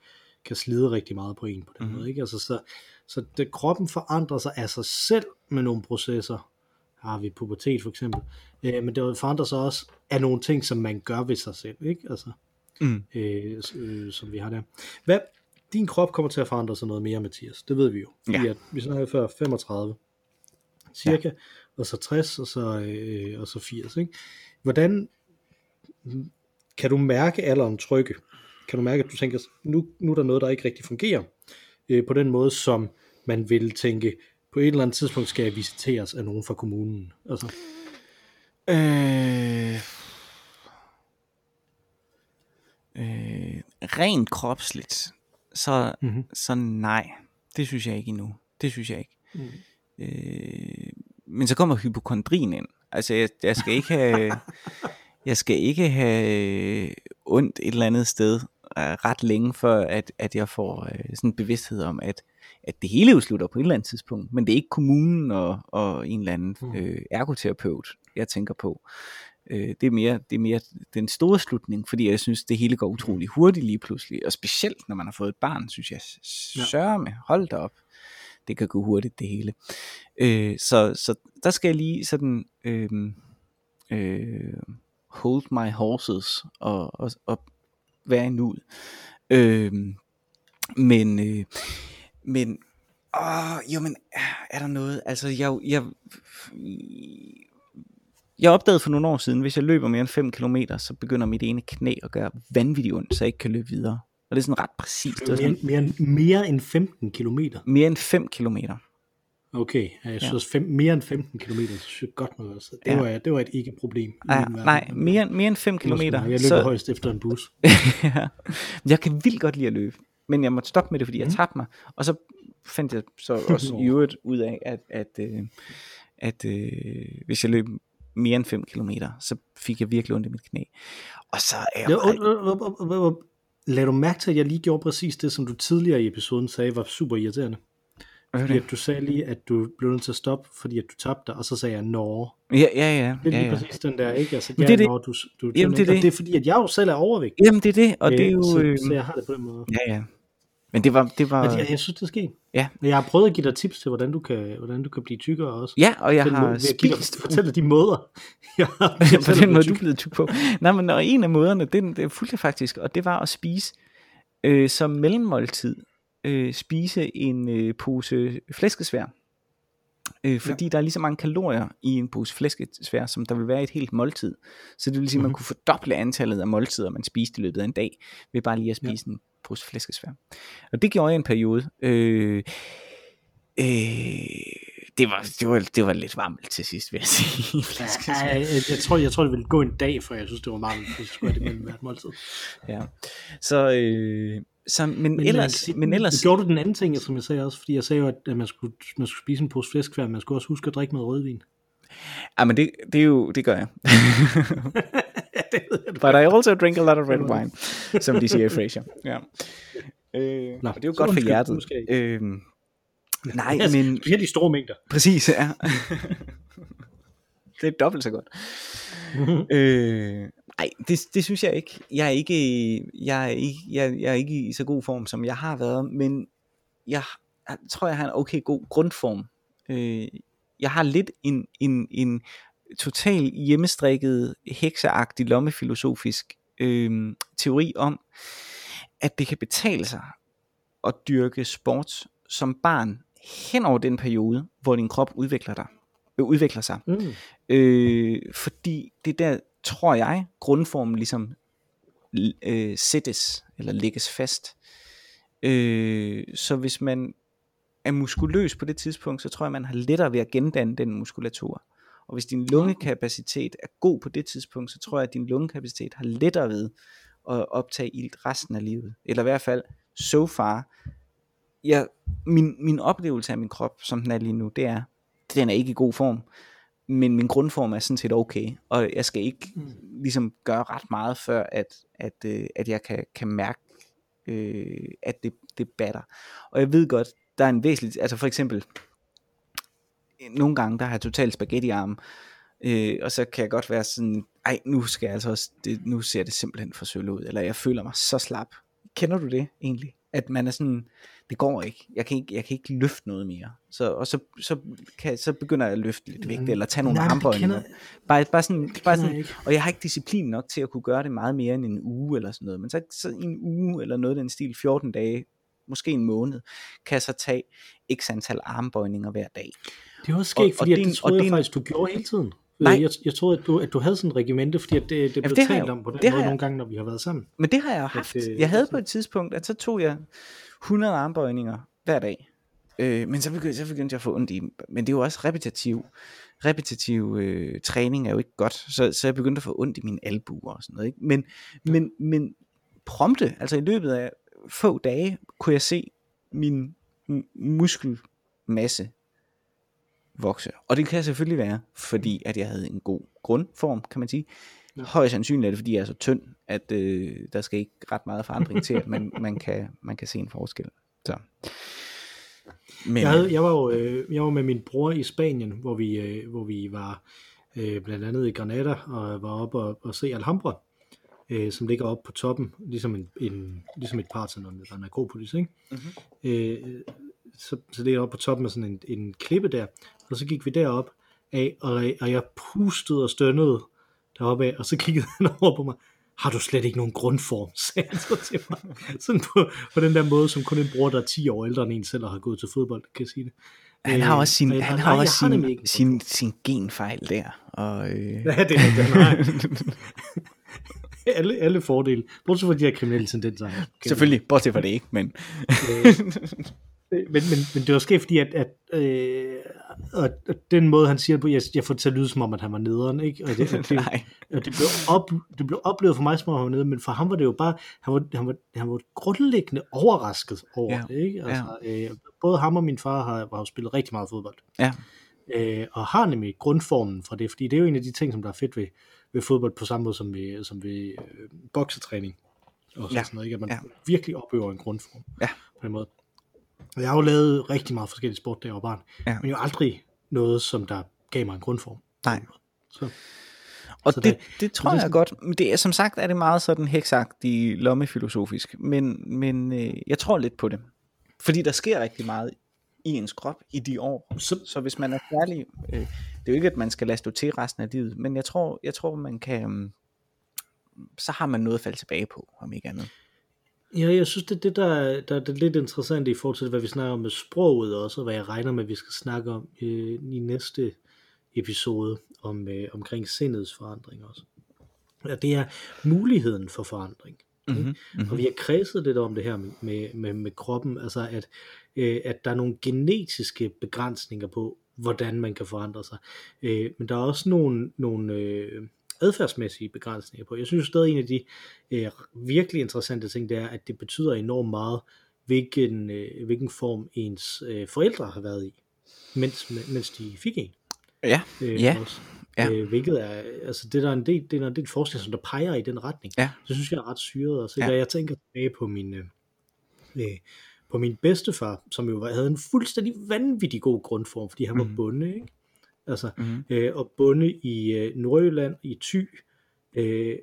kan slide rigtig meget på en på den mm. måde. Ikke? Altså, så så det, kroppen forandrer sig af sig selv med nogle processer. Har vi pubertet for eksempel. Øh, men det forandrer sig også af nogle ting, som man gør ved sig selv. Ikke? Altså, mm. øh, øh, som vi har der. Hvad, din krop kommer til at forandre sig noget mere, Mathias. Det ved vi jo. Ja. At, vi snakkede før 35, cirka, ja. og så 60, og så, øh, og så 80. Ikke? Hvordan kan du mærke alderen trykke? Kan du mærke, at du tænker, nu, nu er der noget, der ikke rigtig fungerer, øh, på den måde, som man vil tænke, på et eller andet tidspunkt skal jeg visiteres af nogen fra kommunen. Altså, Øh, øh, rent kropsligt, så, Mhm. så nej, det synes jeg ikke endnu. Det synes jeg ikke. Mm. Øh, men så kommer hypokondrien ind. Altså, jeg, jeg skal ikke have, *laughs* jeg skal ikke have ondt et eller andet sted øh, ret længe, før at, at jeg får øh, sådan en bevidsthed om, at, at det hele jo slutter på et eller andet tidspunkt. Men det er ikke kommunen og, og en eller anden Mm. øh, ergoterapeut, jeg tænker på. Øh, det, er mere, det er mere den store slutning, fordi jeg synes, det hele går utrolig hurtigt lige pludselig. Og specielt, når man har fået et barn, synes jeg, med, hold da op. Det kan gå hurtigt, det hele. Øh, så, så der skal jeg lige sådan øh, øh, hold my horses og, og, og være i nuet. Øh, men, øh, men, åh, jo, men, er der noget, altså, jeg, jeg, jeg opdagede for nogle år siden, hvis jeg løber mere end 5 km, så begynder mit ene knæ at gøre vanvittigt ondt, så jeg ikke kan løbe videre. Og det er sådan ret præcist. Det er Mere, sådan, mere, end- mere end 15 kilometer. mere end 5 kilometer. Okay, ja, jeg synes fem, mere end 15 km, så synes jeg godt nok også. Det, Ja. var, det var et ikke-problem. i Nej, mere, mere end 5 Måske kilometer. nok. Jeg løber så, højst efter en bus. *laughs* ja. Jeg kan vildt godt lide at løbe, men jeg måtte stoppe med det, fordi jeg Mhm. tabte mig. Og så fandt jeg så *laughs* også i øvrigt ud af, at, at, øh, at øh, hvis jeg løb mere end 5 km, så fik jeg virkelig ondt i mit knæ. Og så er jeg bare, lad du mærke til, at jeg lige gjorde præcis det, som du tidligere i episoden sagde, var super irriterende. Fordi at du sagde lige, at du blev nødt til at stoppe, fordi at du tabte dig, og så sagde jeg, nå. Ja, ja, ja. Det er lige ja. præcis den der, ikke? Altså, ja, det er det. Når du, du, Jamen, det er det. det er fordi, at jeg jo selv er overvægtig. Jamen det er det, og det er Øh, jo... så, Øh, så jeg har det på den måde. ja, ja. Men det var... Det var Men jeg, jeg synes, det er sket. ja. Jeg har prøvet at give dig tips til, hvordan du kan, hvordan du kan blive tykkere også. ja, og jeg har at give dig- spist Fortælle de måder. *laughs* jeg har på fortalt den måde, tyk. du er blevet tyk på. Nej, men og en af måderne, det, det fulgte jeg faktisk, og det var at spise øh, som mellemmåltid, øh, spise en øh, pose flæskesvær. Øh, fordi ja. der er lige så mange kalorier i en pose flæskesvær, som der vil være i et helt måltid. Så det vil sige, at man Mhm. kunne fordoble antallet af måltider, man spiste i løbet af en dag, ved bare lige at spise ja. en pose flæskesvær. Og det gjorde jeg en periode. Øh, øh, det, var, det, var, det var lidt varmt til sidst, vil jeg sige. Ja, jeg, jeg, jeg, tror, jeg tror, det ville gå en dag, før jeg synes, det var meget, hvis jeg skulle det mellem hvert måltid. Ja. Så, øh, så men, men man ellers, sige, men ellers, Gjorde du den anden ting, som jeg sagde også, fordi jeg sagde jo, at man skulle, man skulle spise en pose flæskfær, man skulle også huske at drikke noget rødvin. ja, men det, det er jo, det gør jeg. *laughs* *laughs* det ved jeg. But I also drink a lot of red wine, som de siger i Frasier. *laughs* Ja. Øh, Nå, og det er jo godt for undskyld, hjertet. måske. Øh, nej, Ja, men Specielt i store mængder. *laughs* præcis, ja. det er dobbelt så godt. Øh, nej, det, det synes jeg ikke. Jeg er ikke, jeg er ikke, jeg, jeg er ikke i så god form, som jeg har været, men jeg, jeg tror, jeg har en okay god grundform. Øh, jeg har lidt en, en, en total hjemmestrikket, hekseagtig, lommefilosofisk øh, teori om, at det kan betale sig at dyrke sport som barn hen over den periode, hvor din krop udvikler, dig, øh, udvikler sig. Mm. Øh, fordi det er der, tror jeg, grundformen ligesom øh, sættes, eller lægges fast. Øh, så hvis man er muskuløs på det tidspunkt, så tror jeg, man har lettere ved at gendanne den muskulatur. Og hvis din lungekapacitet er god på det tidspunkt, så tror jeg, at din lungekapacitet har lettere ved at optage ilt resten af livet. Eller i hvert fald, so far, jeg, min, min oplevelse af min krop, som den er lige nu, det er, den er ikke i god form, men min grundform er sådan set okay, og jeg skal ikke Mm. ligesom gøre ret meget, før at, at, øh, at jeg kan, kan mærke, øh, at det, det batter. Og jeg ved godt, der er en væsentlig, altså for eksempel, nogle gange, der har jeg totalt spaghettiarm, øh, og så kan jeg godt være sådan, ej, nu skal jeg altså også, det, nu ser det simpelthen for sølle ud, eller jeg føler mig så slap. Kender du det egentlig? At man er sådan, det går ikke, jeg kan ikke, jeg kan ikke løfte noget mere. Så, og så, så, kan, så begynder jeg at løfte lidt vægt, eller tage nogle armbøjninger. Bare, bare sådan, bare sådan jeg og jeg har ikke disciplin nok til at kunne gøre det meget mere end en uge eller sådan noget. Men så, så en uge eller noget den stil, 14 dage, måske en måned, kan jeg så tage x antal armbøjninger hver dag. Det var også Og- skægt, og fordi det det, det troede og jeg det faktisk, du gjorde hele tiden. Nej. Jeg, jeg troede, at du, at du havde sådan en regimente, fordi at det, det blev det har talt jeg- om på den det måde jeg. nogle gange, når vi har været sammen. Men det har jeg jo haft. det- Jeg havde på et tidspunkt, at så tog jeg 100 armbøjninger hver dag. Øh, men så begyndte, så begyndte jeg at få ondt i. Men det er jo også repetitiv. Repetitiv øh, træning er jo ikke godt. Så, så jeg begyndte at få ondt i mine albuer og sådan noget. Ikke? Men, men, men prompte, altså i løbet af få dage, kunne jeg se min muskelmasse vokse. Og det kan selvfølgelig være, fordi at jeg havde en god grundform, kan man sige. Ja. Højst sandsynligt er det, fordi jeg er så tynd, at øh, der skal ikke ret meget forandring til, at man, *laughs* man, kan, man kan se en forskel. Så. Men, Jeg, havde, jeg, var jo, øh, jeg var med min bror i Spanien, hvor vi, øh, hvor vi var øh, blandt andet i Granada og var oppe og, og se Alhambra, øh, som ligger oppe på toppen, ligesom, en, en, ligesom et Parthenon eller en Akropolis. Ikke? Mhm. Øh, så, så det er oppe på toppen af sådan en, en klippe der, og så gik vi derop af, og, og jeg pustede og stønnede deroppe af, og så kiggede *laughs* han over på mig, har du slet ikke nogen grundform, *laughs* sagde han så til mig. Sådan på, på den der måde, som kun en bror, der er 10 år ældre end en selv, og har gået til fodbold, kan sige det. Han har Øh, også sin, han nej, har også sin, sin, sin genfejl der. Og, øh, Ja, det er det, har. *laughs* alle, alle fordele. Bortset fra de her kriminelle tendenser. selvfølgelig, bortset fra det ikke, men Men, men, men det var sket, fordi at, at, øh, at, at den måde, han siger det på, jeg, jeg får det til at lyde som om, at han var nederen, ikke? Og det, og det, *laughs* og det, blev op, det blev oplevet for mig, som om han var nede, men for ham var det jo bare, han var, han var, han var grundlæggende overrasket over Ja, det, ikke? Altså, øh, både ham og min far har, har jo spillet rigtig meget fodbold, Ja, øh, og har nemlig grundformen fra det, fordi det er jo en af de ting, som der er fedt ved, ved fodbold, på samme måde som ved, som ved øh, boksetræning. Og Ja, sådan noget, ikke? At man ja. ja. virkelig opøver en grundform Ja. på den måde. Og jeg har jo lavet rigtig meget forskellige sport, da jeg var barn, Ja. men jo aldrig noget, som der gav mig en grundform. nej. Så, Og Så det, det- det tror jeg sådan- godt. Men det er, som sagt er det meget sådan heksagtigt lommefilosofisk. Men, men øh, jeg tror lidt på det. Fordi der sker rigtig meget i ens krop i de år. så, Så hvis man er særlig... Øh, det er jo ikke, at man skal lade stå til resten af livet. Men jeg tror, jeg tror man kan... Øh, så har man noget at falde tilbage på, om ikke andet. Ja, jeg synes, det er det, der, er- der, er det lidt interessant i forhold til, hvad vi snakker om med sproget også, og hvad jeg regner med, at vi skal snakke om øh, i næste episode om, øh, omkring sindets forandring også. Ja, det er muligheden for forandring. Mm-hmm. Mm-hmm. Og vi har kredset lidt om det her med, med, med, med kroppen, altså at, øh, at der er nogle genetiske begrænsninger på, hvordan man kan forandre sig. Øh, men der er også nogle, nogle øh, adfærdsmæssige begrænsninger på. Jeg synes stadig, en af de øh, virkelig interessante ting, det er, at det betyder enormt meget, hvilken, øh, hvilken form ens øh, forældre har været i, mens, mens de fik en. Ja, Øh, Ja. Også. Ja. Øh, hvilket er, altså det der er en del, det er en del forskning, som der peger i den retning. Ja. Det synes jeg er ret syret. Og så Ja. jeg tænker tilbage på min, øh, øh, på min bedstefar, som jo havde en fuldstændig vanvittig god grundform, fordi han var Mhm. bonde, ikke? Altså, Mhm. øh, og bonde i øh, Nordjylland, i Thy, øh,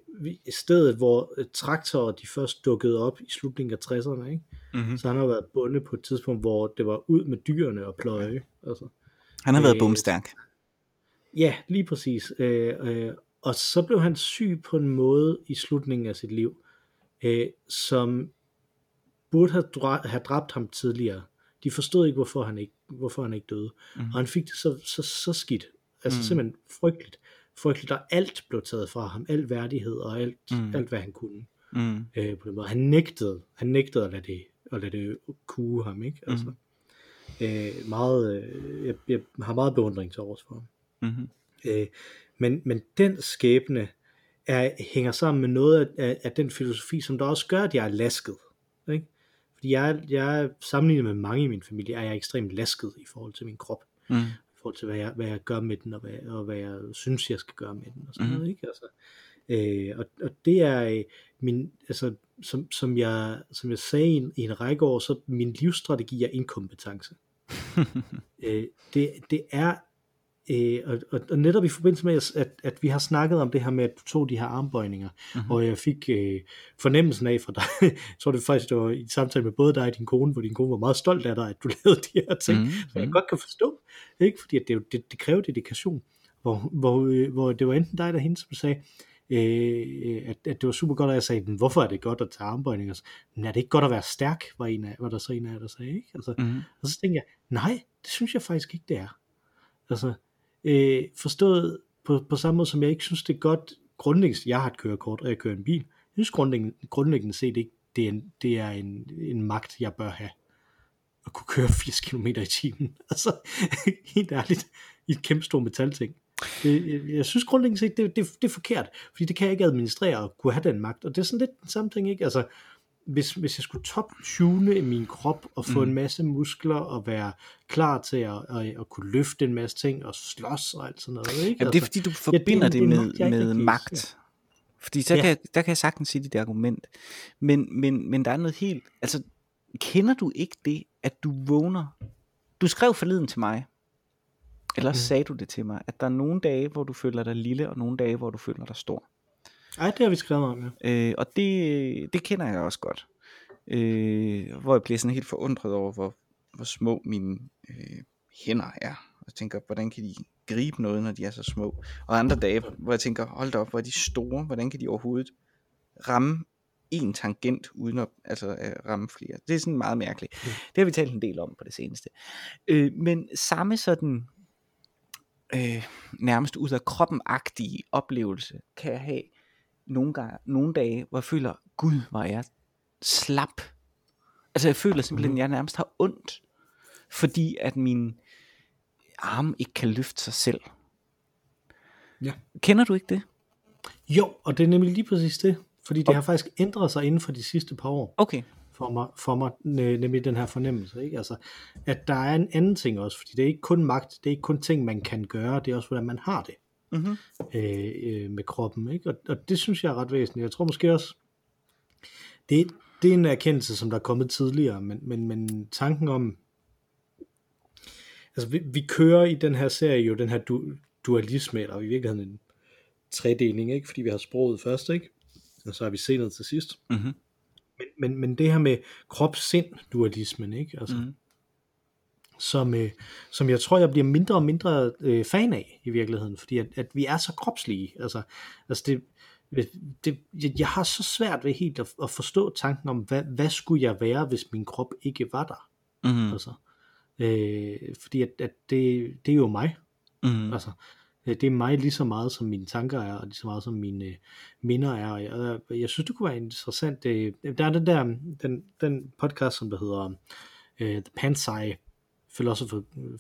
stedet, hvor øh, traktorer de først dukkede op i slutningen af 60'erne, ikke? Mm-hmm. Så han har været bonde på et tidspunkt, hvor det var ud med dyrene og pløje. Altså. Han har været Øh, bumstærk. Ja, lige præcis. Øh, øh, og så blev han syg på en måde i slutningen af sit liv, øh, som burde have, dra- have dræbt ham tidligere. De forstod ikke, hvorfor han ikke, hvorfor han ikke døde. Mhm. Mm. Og han fik det så, så, så skidt. Altså Mhm. mm. simpelthen frygteligt. Frygteligt, og alt blev taget fra ham. Al værdighed og alt, Mhm. mm. alt hvad han kunne. Mm. Øh, på den måde. Han nægtede, han nægtede at lade det, at lade det kue ham. Ikke? Altså, Mhm. øh, meget, øh, jeg, jeg har meget beundring til overs for ham. Mm-hmm. Øh, men, men den skæbne er, hænger sammen med noget af, af, af den filosofi, som der også gør, at jeg er lasket. Ikke? Jeg, jeg sammenlignet med mange i min familie, er jeg ekstremt lasket i forhold til min krop. Mm. I forhold til, hvad jeg, hvad jeg gør med den, og hvad, og hvad jeg synes, jeg skal gøre med den. Og sådan Mhm. noget, ikke? Altså, øh, og, og det er øh, min, altså, som, som, jeg, som jeg sagde i en, i en række år, så min livsstrategi er inkompetence. *laughs* øh, det, det er Øh, og, og, og netop i forbindelse med, at, at vi har snakket om det her med, at du tog de her armbøjninger, Mhm. mm-hmm. og jeg fik øh, fornemmelsen af fra dig, *laughs* jeg tror det faktisk, det var i samtale med både dig og din kone, hvor din kone var meget stolt af dig, at du *laughs* lavede de her ting, Mhm, mm-hmm. så jeg mhm. godt kan forstå, ikke? fordi at det, det, det kræver dedikation, hvor, hvor, øh, hvor det var enten dig eller hende, som sagde, øh, at, at det var super godt, og jeg sagde, "Men hvorfor er det godt at tage armbøjninger? Men er det ikke godt at være stærk, var, en af, var der så en af jer, der sagde, ikke? Altså, Mm-hmm. og så tænkte jeg, nej, det synes jeg faktisk ikke, det er. Altså, øh, forstået på, på samme måde, som jeg ikke synes, det er godt grundlæggende, jeg har et kørekort, og jeg kører en bil. Jeg synes grundlæggende, grundlæggende set ikke, det er, en, det er en, en magt, jeg bør have. At kunne køre 80 km i timen. *laughs* Altså, helt ærligt, i et kæmpe stort metalting. Det, jeg, jeg synes grundlæggende set, det, det, det er forkert, fordi det kan jeg ikke administrere og kunne have den magt. Og det er sådan lidt den samme ting, ikke? Altså, hvis, hvis jeg skulle top-tune min krop og få Mm. en masse muskler og være klar til at, at, at kunne løfte en masse ting og slås og alt sådan noget, ikke? Jamen, det er fordi, du forbinder det er det, en med, jeg med rigtig magt. Fordi så Ja. kan, der kan jeg sagtens sige dit argument. Men, men, men der er noget helt... Altså, kender du ikke det, at du vågner... Du skrev forleden til mig, eller Mm. sagde du det til mig, at der er nogle dage, hvor du føler dig lille, og nogle dage, hvor du føler dig stor. Ej, det har vi skrevet om, ja. Øh, og det, det kender jeg også godt. Øh, hvor jeg bliver sådan helt forundret over, hvor, hvor små mine øh, hænder er. Og jeg tænker, hvordan kan de gribe noget, når de er så små? Og andre dage, hvor jeg tænker, hold da op, hvor er de store, hvordan kan de overhovedet ramme en tangent, uden at altså, at ramme flere. Det er sådan meget mærkeligt. Mm. Det har vi talt en del om på det seneste. Øh, men samme sådan øh, nærmest ud af kroppen-agtige oplevelse, kan jeg have nogle, gange, nogle dage, hvor jeg føler, gud, hvor er jeg slap. Altså jeg føler simpelthen, at jeg nærmest har ondt, fordi at min arm ikke kan løfte sig selv. Ja. Kender du ikke det? Jo, og det er nemlig lige præcis det. Fordi det har faktisk ændret sig inden for de sidste par år. Okay. For mig, for mig nemlig den her fornemmelse. Ikke? Altså, at der er en anden ting også, fordi det er ikke kun magt, det er ikke kun ting, man kan gøre, det er også, hvordan man har det mm-hmm. øh, øh, med kroppen. Ikke? Og, og det synes jeg er ret væsentligt. Jeg tror måske også, det, det er en erkendelse, som der er kommet tidligere, men, men, men tanken om, altså vi, vi kører i den her serie jo den her du, dualisme, eller i virkeligheden en tredeling, ikke? fordi vi har sproget først, ikke? og så har vi scenet til sidst. Mm-hmm. Men, men, men det her med krop-sind-dualismen, ikke? Altså, mm-hmm. Som, øh, som jeg tror, jeg bliver mindre og mindre øh, fan af i virkeligheden, fordi at, at vi er så kropslige. Altså, altså det, det, jeg har så svært ved helt at, at forstå tanken om, hvad, hvad skulle jeg være, hvis min krop ikke var der? Mm-hmm. Altså, øh, fordi at, at det, det er jo mig. Mm-hmm. Altså, Øh, det er mig lige så meget som mine tanker er, og lige så meget som mine øh, minder er. Og jeg, jeg synes, det kunne være interessant. Det, der er den der den, den podcast, som der hedder uh, The Pansai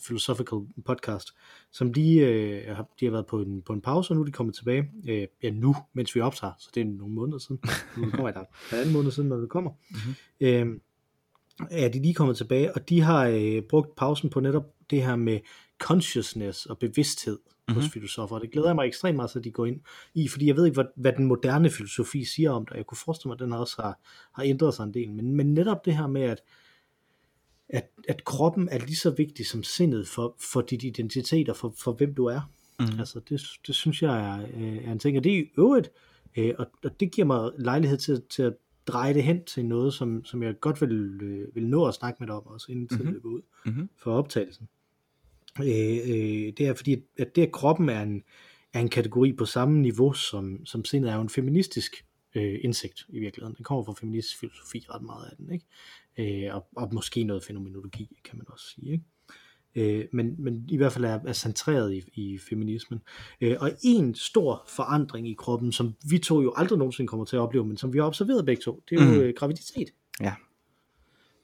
Philosophical Podcast, som de, har, de har været på en, på en pause, og nu er de kommet tilbage. Uh, ja, nu, mens vi optager, så det er nogle måneder siden. Nu kommer der en måned siden, når det kommer. Mm-hmm. Uh, er de lige kommet tilbage, og de har uh, brugt pausen på netop det her med consciousness og bevidsthed mm-hmm. hos mhm. filosofer. Det glæder jeg mig ekstremt meget, at de går ind i, fordi jeg ved ikke, hvad, hvad den moderne filosofi siger om det. Jeg kunne forestille mig, at den også har, har ændret sig en del. Men, men netop det her med, at, at, at kroppen er lige så vigtig som sindet for, for dit identitet og for, for hvem du er. Mm. Altså, det, det synes jeg er, øh, er en ting. Og det er i øvrigt, øh, og, og det giver mig lejlighed til, til at dreje det hen til noget, som, som jeg godt vil, øh, vil nå at snakke med dig om, også inden tiden mm-hmm. løber ud mm-hmm. for optagelsen øh, øh, det er fordi, at det at kroppen er en, er en kategori på samme niveau som, som sindet er jo en feministisk øh, indsigt i virkeligheden. Den kommer fra feministisk filosofi ret meget af den, ikke? Øh, og, og måske noget fænomenologi, kan man også sige, ikke? Øh, men, men i hvert fald er, er centreret i, i feminismen. Øh, og en stor forandring i kroppen, som vi to jo aldrig nogensinde kommer til at opleve, men som vi har observeret begge to, det er jo mm. graviditet. Ja.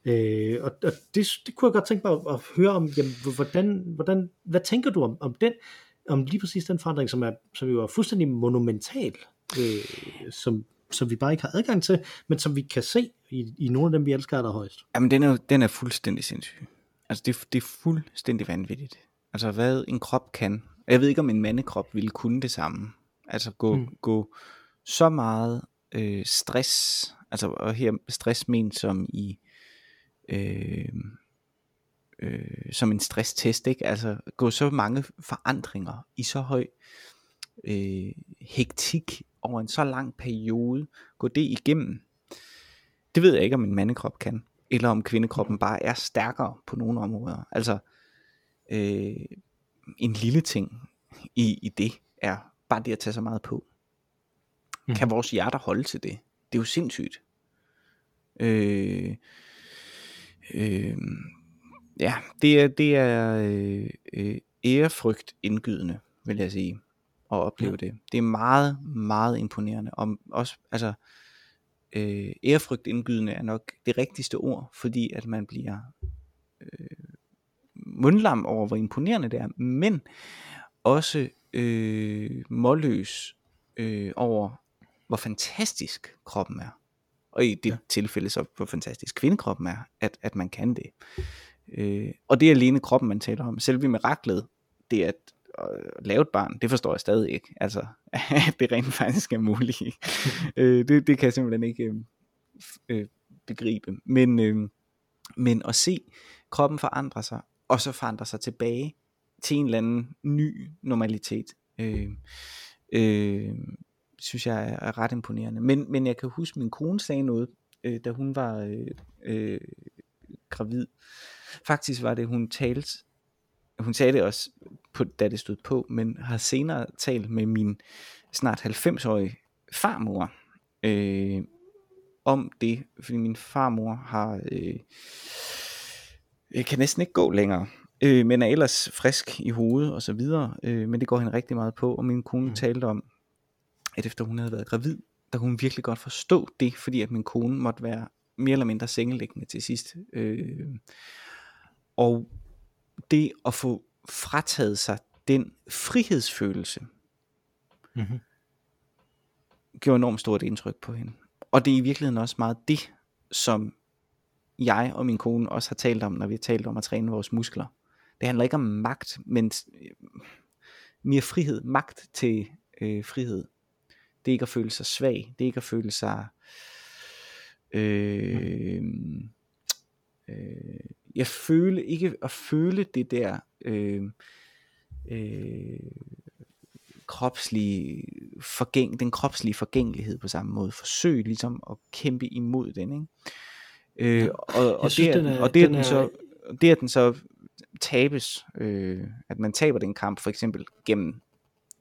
Øh, og, og det, det kunne jeg godt tænke mig at, at høre om, jamen, hvordan, hvordan, hvad tænker du om, om den, om lige præcis den forandring, som, er, som jo er fuldstændig monumental, øh, som, som vi bare ikke har adgang til, men som vi kan se i, i nogle af dem, vi elsker allerhøjst. Jamen, den er, den er fuldstændig sindssyg. Altså, det, det er fuldstændig vanvittigt. Altså, hvad en krop kan. Jeg ved ikke, om en mandekrop ville kunne det samme. Altså, gå, mm. gå så meget øh, stress, altså, og her stress ment som i øh, øh, som en stresstest, ikke? Altså gå så mange forandringer i så høj øh, hektik over en så lang periode, gå det igennem. Det ved jeg ikke, om en mandekrop kan, eller om kvindekroppen bare er stærkere på nogle områder. Altså, øh, en lille ting i, i det er bare det at tage så meget på. Mm. Kan vores hjerter holde til det? Det er jo sindssygt. Øh, Øh, ja, det er, det er øh, øh, ærefrygt indgydende, vil jeg sige, at opleve ja. det. Det er meget, meget imponerende. Og også, altså, øh, ærefrygt indgydende er nok det rigtigste ord, fordi at man bliver øh, mundlam over, hvor imponerende det er, men også øh, målløs øh, over, hvor fantastisk kroppen er. Og i det ja. tilfælde så, hvor fantastisk kvindekroppen er, at, at man kan det. Øh, og det er alene kroppen, man taler om. Selve miraklet, det at, at lave et barn, det forstår jeg stadig ikke. Altså, at *laughs* det rent faktisk er muligt. *laughs* øh, det, det kan jeg simpelthen ikke øh, øh, begribe. Men, øh, men at se kroppen forandre sig, og så forandre sig tilbage til en eller anden ny normalitet. Øh, øh, synes jeg er ret imponerende. Men, men jeg kan huske, min kone sagde noget, øh, da hun var øh, øh, gravid. Faktisk var det, hun talte, hun sagde det også, på, da det stod på, men har senere talt med min snart 90-årige farmor, øh, om det, fordi min farmor har, øh, kan næsten ikke gå længere, øh, men er ellers frisk i hovedet og så videre, øh, men det går hende rigtig meget på, og min kone mm. talte om, at efter hun havde været gravid, der kunne hun virkelig godt forstå det, fordi at min kone måtte være mere eller mindre sengeliggende til sidst. Øh, og det at få frataget sig den frihedsfølelse, Mm-hmm. gjorde enormt stort indtryk på hende. Og det er i virkeligheden også meget det, som jeg og min kone også har talt om, når vi har talt om at træne vores muskler. Det handler ikke om magt, men øh, mere frihed. Magt til øh, frihed. Det er ikke at føle sig svag. Det er ikke at føle sig... Øh, øh, jeg føle ikke at føle det der øh, øh, kropslige forgæng, den kropslige forgængelighed på samme måde. Forsøg ligesom at kæmpe imod den, ikke? Øh, og, og, synes, det, den er, er- og det, er den den er- så, det at den så tabes, øh, at man taber den kamp, for eksempel gennem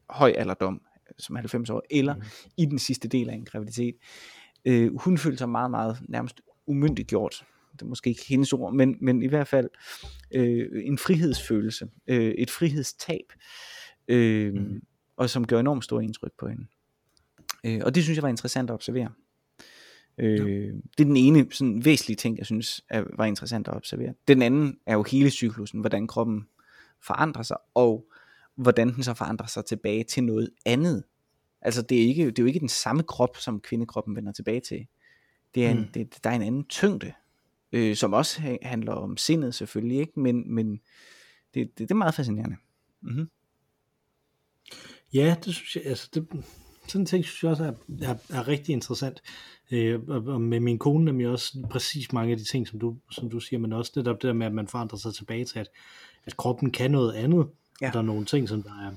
høj alderdom, som 90 år, eller Mhm. i den sidste del af en graviditet. Øh, hun følte sig meget, meget nærmest umyndiggjort. Det er måske ikke hendes ord, men, men i hvert fald øh, en frihedsfølelse, øh, et frihedstab, øh, Mhm. og som gør enormt stor indtryk på hende. Øh, og det synes jeg var interessant at observere. Øh, Det er den ene sådan, væsentlige ting, jeg synes er, var interessant at observere. Den anden er jo hele cyklusen, hvordan kroppen forandrer sig, og hvordan den så forandrer sig tilbage til noget andet. Altså det er, ikke, det er jo ikke den samme krop, som kvindekroppen vender tilbage til. Det er en, Mm. det, der er en anden tyngde, øh, som også ha- handler om sindet selvfølgelig, ikke? men, men det, det, det er meget fascinerende. Mm-hmm. Ja, det synes jeg, altså det, sådan en ting synes jeg også er, er, er rigtig interessant. Øh, og, med min kone nemlig også præcis mange af de ting, som du, som du siger, men også det der, det der med, at man forandrer sig tilbage til, at, at kroppen kan noget andet. Ja. Og der er nogle ting, som der er,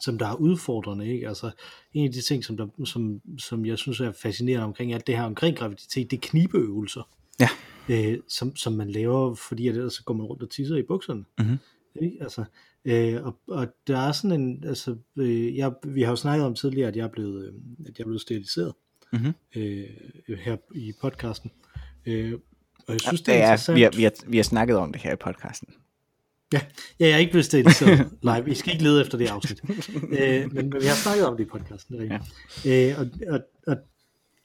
som der er udfordrende. Ikke? Altså, en af de ting, som, der, som, som jeg synes er fascinerende omkring alt det her omkring graviditet, det er knibeøvelser. Ja. Øh, som, som man laver, fordi at ellers så går man rundt og tisser i bukserne. Mhm. Ikke? Altså, øh, og, og der er sådan en, altså, øh, jeg, vi har jo snakket om tidligere, at jeg er blevet, øh, at jeg er blevet steriliseret Mhm. øh, her i podcasten. Øh, og jeg synes, det er ja, interessant. vi, har, vi, har, vi har snakket om det her i podcasten. Ja, ja, jeg er ikke blevet steriliseret *laughs* live. Vi skal ikke lede efter det afsnit. øh, men, men vi har snakket om det i podcasten. Det er rigtigt. øh, og, og, og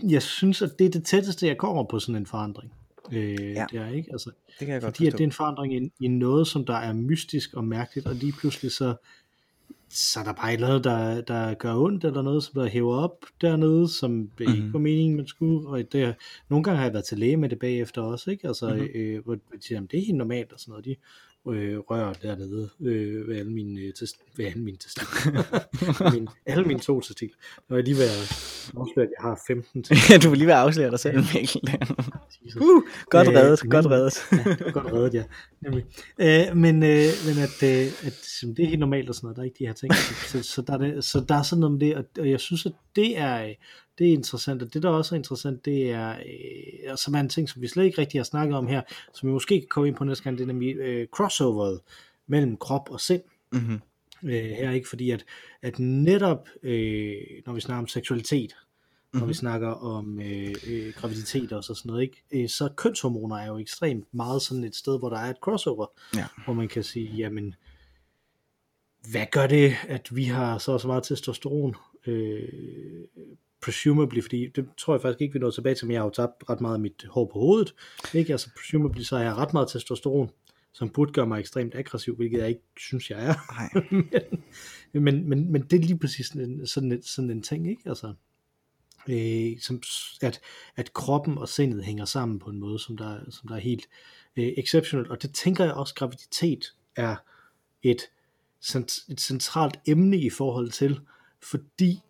jeg synes, at det er det tætteste, jeg kommer på sådan en forandring. Øh, Ja. ja. Det er ikke, altså, Det kan jeg godt fordi at forstå. det er en forandring i, i noget, som der er mystisk og mærkeligt, og lige pludselig så, så er der bare noget, der, der gør ondt, eller noget, som der hæver op dernede, som mm-hmm. Mhm. ikke var meningen, man skulle, og det, nogle gange har jeg været til læge med det bagefter også, ikke? Altså, Mhm. mm-hmm. øh, hvor de siger, "Jamen, det er helt normalt, og sådan noget, de øh, rører dernede øh, ved alle mine, øh, test, ved alle mine testikler. *laughs* min, alle mine to testikler. Når jeg lige ved at afsløre, at jeg har 15 til Ja, du vil lige være afsløre dig selv, Mikkel. Uh, godt Øh, reddet, men- godt reddet. *laughs* ja, godt reddet, ja. Nemlig. Øh, men, øh, men at, øh, at som det er helt normalt og sådan noget, der er ikke de her ting. Så, så, der, er det, så der er sådan noget med det, og, og jeg synes, at det er, øh, det er interessant, og det der også er interessant, det er, øh, som er en ting, som vi slet ikke rigtig har snakket om her, som vi måske kan komme ind på næste gang, det er nemlig øh, crossoveret mellem krop og sind Mm-hmm. øh, her, ikke? Fordi at, at netop, øh, når vi snakker om seksualitet, når vi Mhm. snakker om øh, øh, graviditet og så sådan noget, ikke? Øh, så kønshormoner er jo ekstremt meget sådan et sted, hvor der er et crossover, Ja. hvor man kan sige, jamen, hvad gør det, at vi har så så meget testosteron? Øh, presumably, fordi det tror jeg faktisk ikke, vi når tilbage til, men jeg har jo tabt ret meget af mit hår på hovedet, ikke? Altså presumably, så har jeg ret meget testosteron, som burde gøre mig ekstremt aggressiv, hvilket jeg ikke synes, jeg er. Nej. *laughs* men, men, men, men det er lige præcis sådan sådan sådan en ting, ikke? Altså, øh, som, at, at kroppen og sindet hænger sammen på en måde, som der, som der er helt øh, exceptionelt. Og det tænker jeg også, graviditet er et, et centralt emne i forhold til, fordi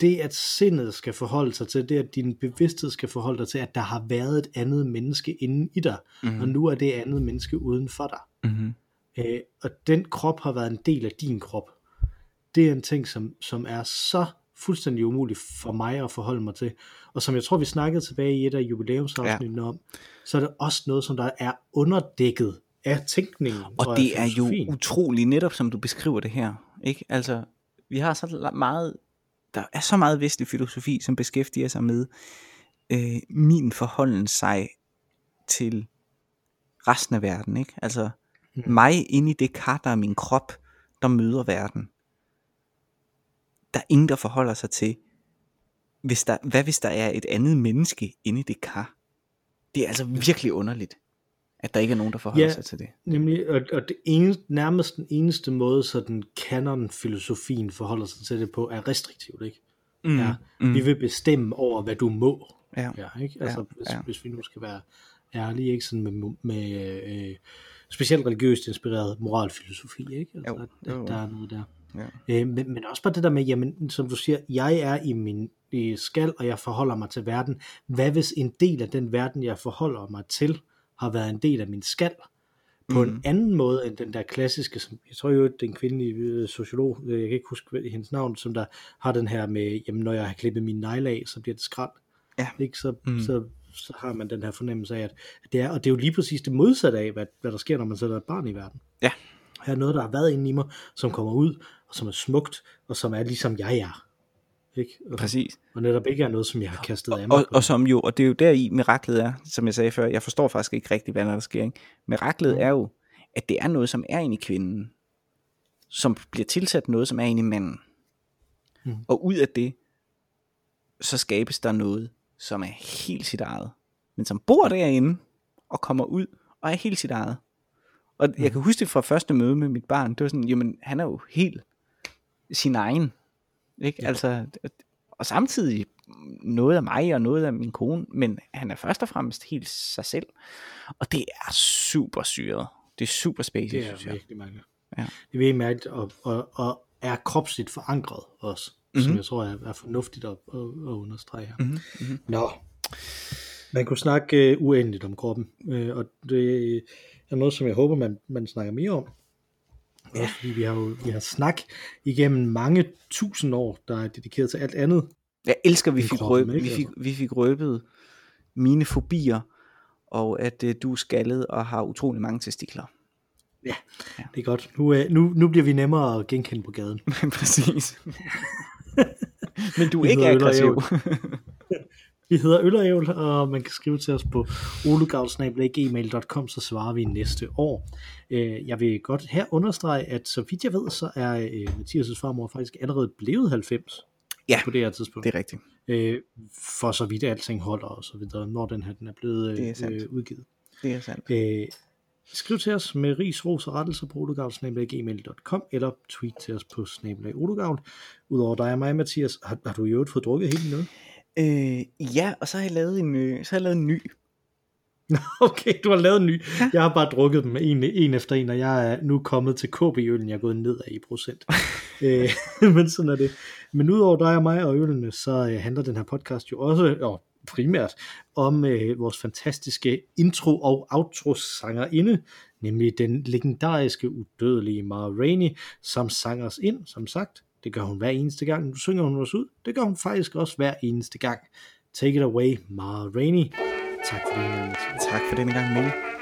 det, at sindet skal forholde sig til, det, at din bevidsthed skal forholde dig til, at der har været et andet menneske inde i dig, mm. og nu er det andet menneske uden for dig. Mm-hmm. Øh, og den krop har været en del af din krop. Det er en ting, som, som er så fuldstændig umuligt for mig at forholde mig til. Og som jeg tror, vi snakkede tilbage i et af jubilæumsafsnittene ja. om, så er det også noget, som der er underdækket af tænkningen. Og af det er jo utroligt netop, som du beskriver det her. Ikke? Altså, vi har så meget, der er så meget vestlig filosofi, som beskæftiger sig med øh, min forholden sig til resten af verden, ikke? Altså mm. mig inde i det kar, der er min krop, der møder verden. Der er ingen, der forholder sig til, hvis der, hvad hvis der er et andet menneske inde i det kar? Det er altså virkelig underligt, at der ikke er nogen, der forholder Ja, sig til det. Nemlig, og, og det eneste, nærmest den eneste måde, så den canon-filosofien forholder sig til det på, er restriktivt, ikke? Mm, Ja, mm, vi vil bestemme over, hvad du må. ja, Ja, ikke? Altså, Ja, hvis, ja. hvis vi nu skal være ærlige, ikke? Sådan med, med øh, specielt religiøst inspireret moralfilosofi, ikke? Altså, Jo, at, jo, jo. at der er noget der. ja. Øh, men, men også bare det der med, jamen, som du siger, jeg er i min i skal, og jeg forholder mig til verden. Hvad hvis en del af den verden, jeg forholder mig til, har været en del af min skal? På mm. En anden måde end den der klassiske, som jeg tror jo, den kvindelige øh, sociolog, øh, jeg kan ikke huske hendes navn, som der har den her med, jamen når jeg har klippet min negle af, så bliver det skrald. Ja. Ikke? Så. Mm. så, så har man den her fornemmelse af, at det er, og det er jo lige præcis det modsatte af, hvad, hvad der sker, når man sætter et barn i verden. Ja. Her er noget, der har været inde i mig, som kommer ud, og som er smukt, og som er ligesom jeg er. Ikke? Og, Præcis. og netop ikke er noget, som jeg har kastet af mig. Og, på. og som jo, og det er jo der i miraklet er, som jeg sagde før, jeg forstår faktisk ikke rigtigt, hvad der, sker. Ikke? Miraklet Mm. er jo, at det er noget, som er inde i kvinden, som bliver tilsat noget, som er inde i manden. Mm. Og ud af det, så skabes der noget, som er helt sit eget, men som bor derinde, og kommer ud, og er helt sit eget. Og jeg kan huske det fra første møde med mit barn, det var sådan, jamen, han er jo helt sin egen. Ikke? Ja. Altså, og samtidig noget af mig og noget af min kone, men han er først og fremmest helt sig selv. Og det er super syret. Det er super spacey, det er synes jeg. virkelig mærkeligt. Ja. Det er virkelig mærkeligt, og, og, og er kropsligt forankret også, mm-hmm. som Mhm. jeg tror er, er fornuftigt at, at, at understrege her. Mm-hmm. Nå, man kunne snakke uh, uendeligt om kroppen, uh, og det er noget, som jeg håber, man, man snakker mere om. Ja. Også fordi vi har jo vi har snak igennem mange tusind år, der er dedikeret til alt andet. Jeg elsker, vi fik, kroppen, røb, ikke, vi, fik, altså? vi fik røbet mine fobier, og at øh, du er skaldet og har utrolig mange testikler. Det er godt. Nu, uh, nu, nu bliver vi nemmere at genkende på gaden. *laughs* Præcis. *laughs* Men du er ikke aggressiv. *laughs* Vi hedder Øl og Ævl, og man kan skrive til os på olegavl.gmail.com, så svarer vi næste år. Øh, Jeg vil godt her understrege, at så vidt jeg ved, så er øh, Mathias' farmor faktisk allerede blevet 90 Ja, på det her tidspunkt. det er rigtigt. Øh, For så vidt alting holder og så videre, når den her den er blevet Det er øh, udgivet. Det er sandt. Øh, Skriv til os med ris, ros og rettelser på olegavl.gmail.com eller tweet til os på snabelag olegavl. Udover dig og mig, Mathias, har, har du i øvrigt fået drukket helt noget? Øh, ja, og så har jeg lavet en, øh, så har jeg lavet en ny. Okay, du har lavet en ny. Jeg har bare drukket dem en, en efter en, og jeg er nu kommet til KB-øllen. Jeg er gået ned af i procent. *laughs* øh, *laughs* men sådan er det. Men udover dig og mig og ølene, så øh, handler den her podcast jo også, og primært, om øh, vores fantastiske intro- og outro-sangerinde, nemlig den legendariske, udødelige Mara Rainey, som sang os ind, som sagt. Det gør hun hver eneste gang, nu synger hun os ud. Det gør hun faktisk også hver eneste gang. Take it away, Mara Rainey. Tak for denne gang. Tak for denne gang, Mille.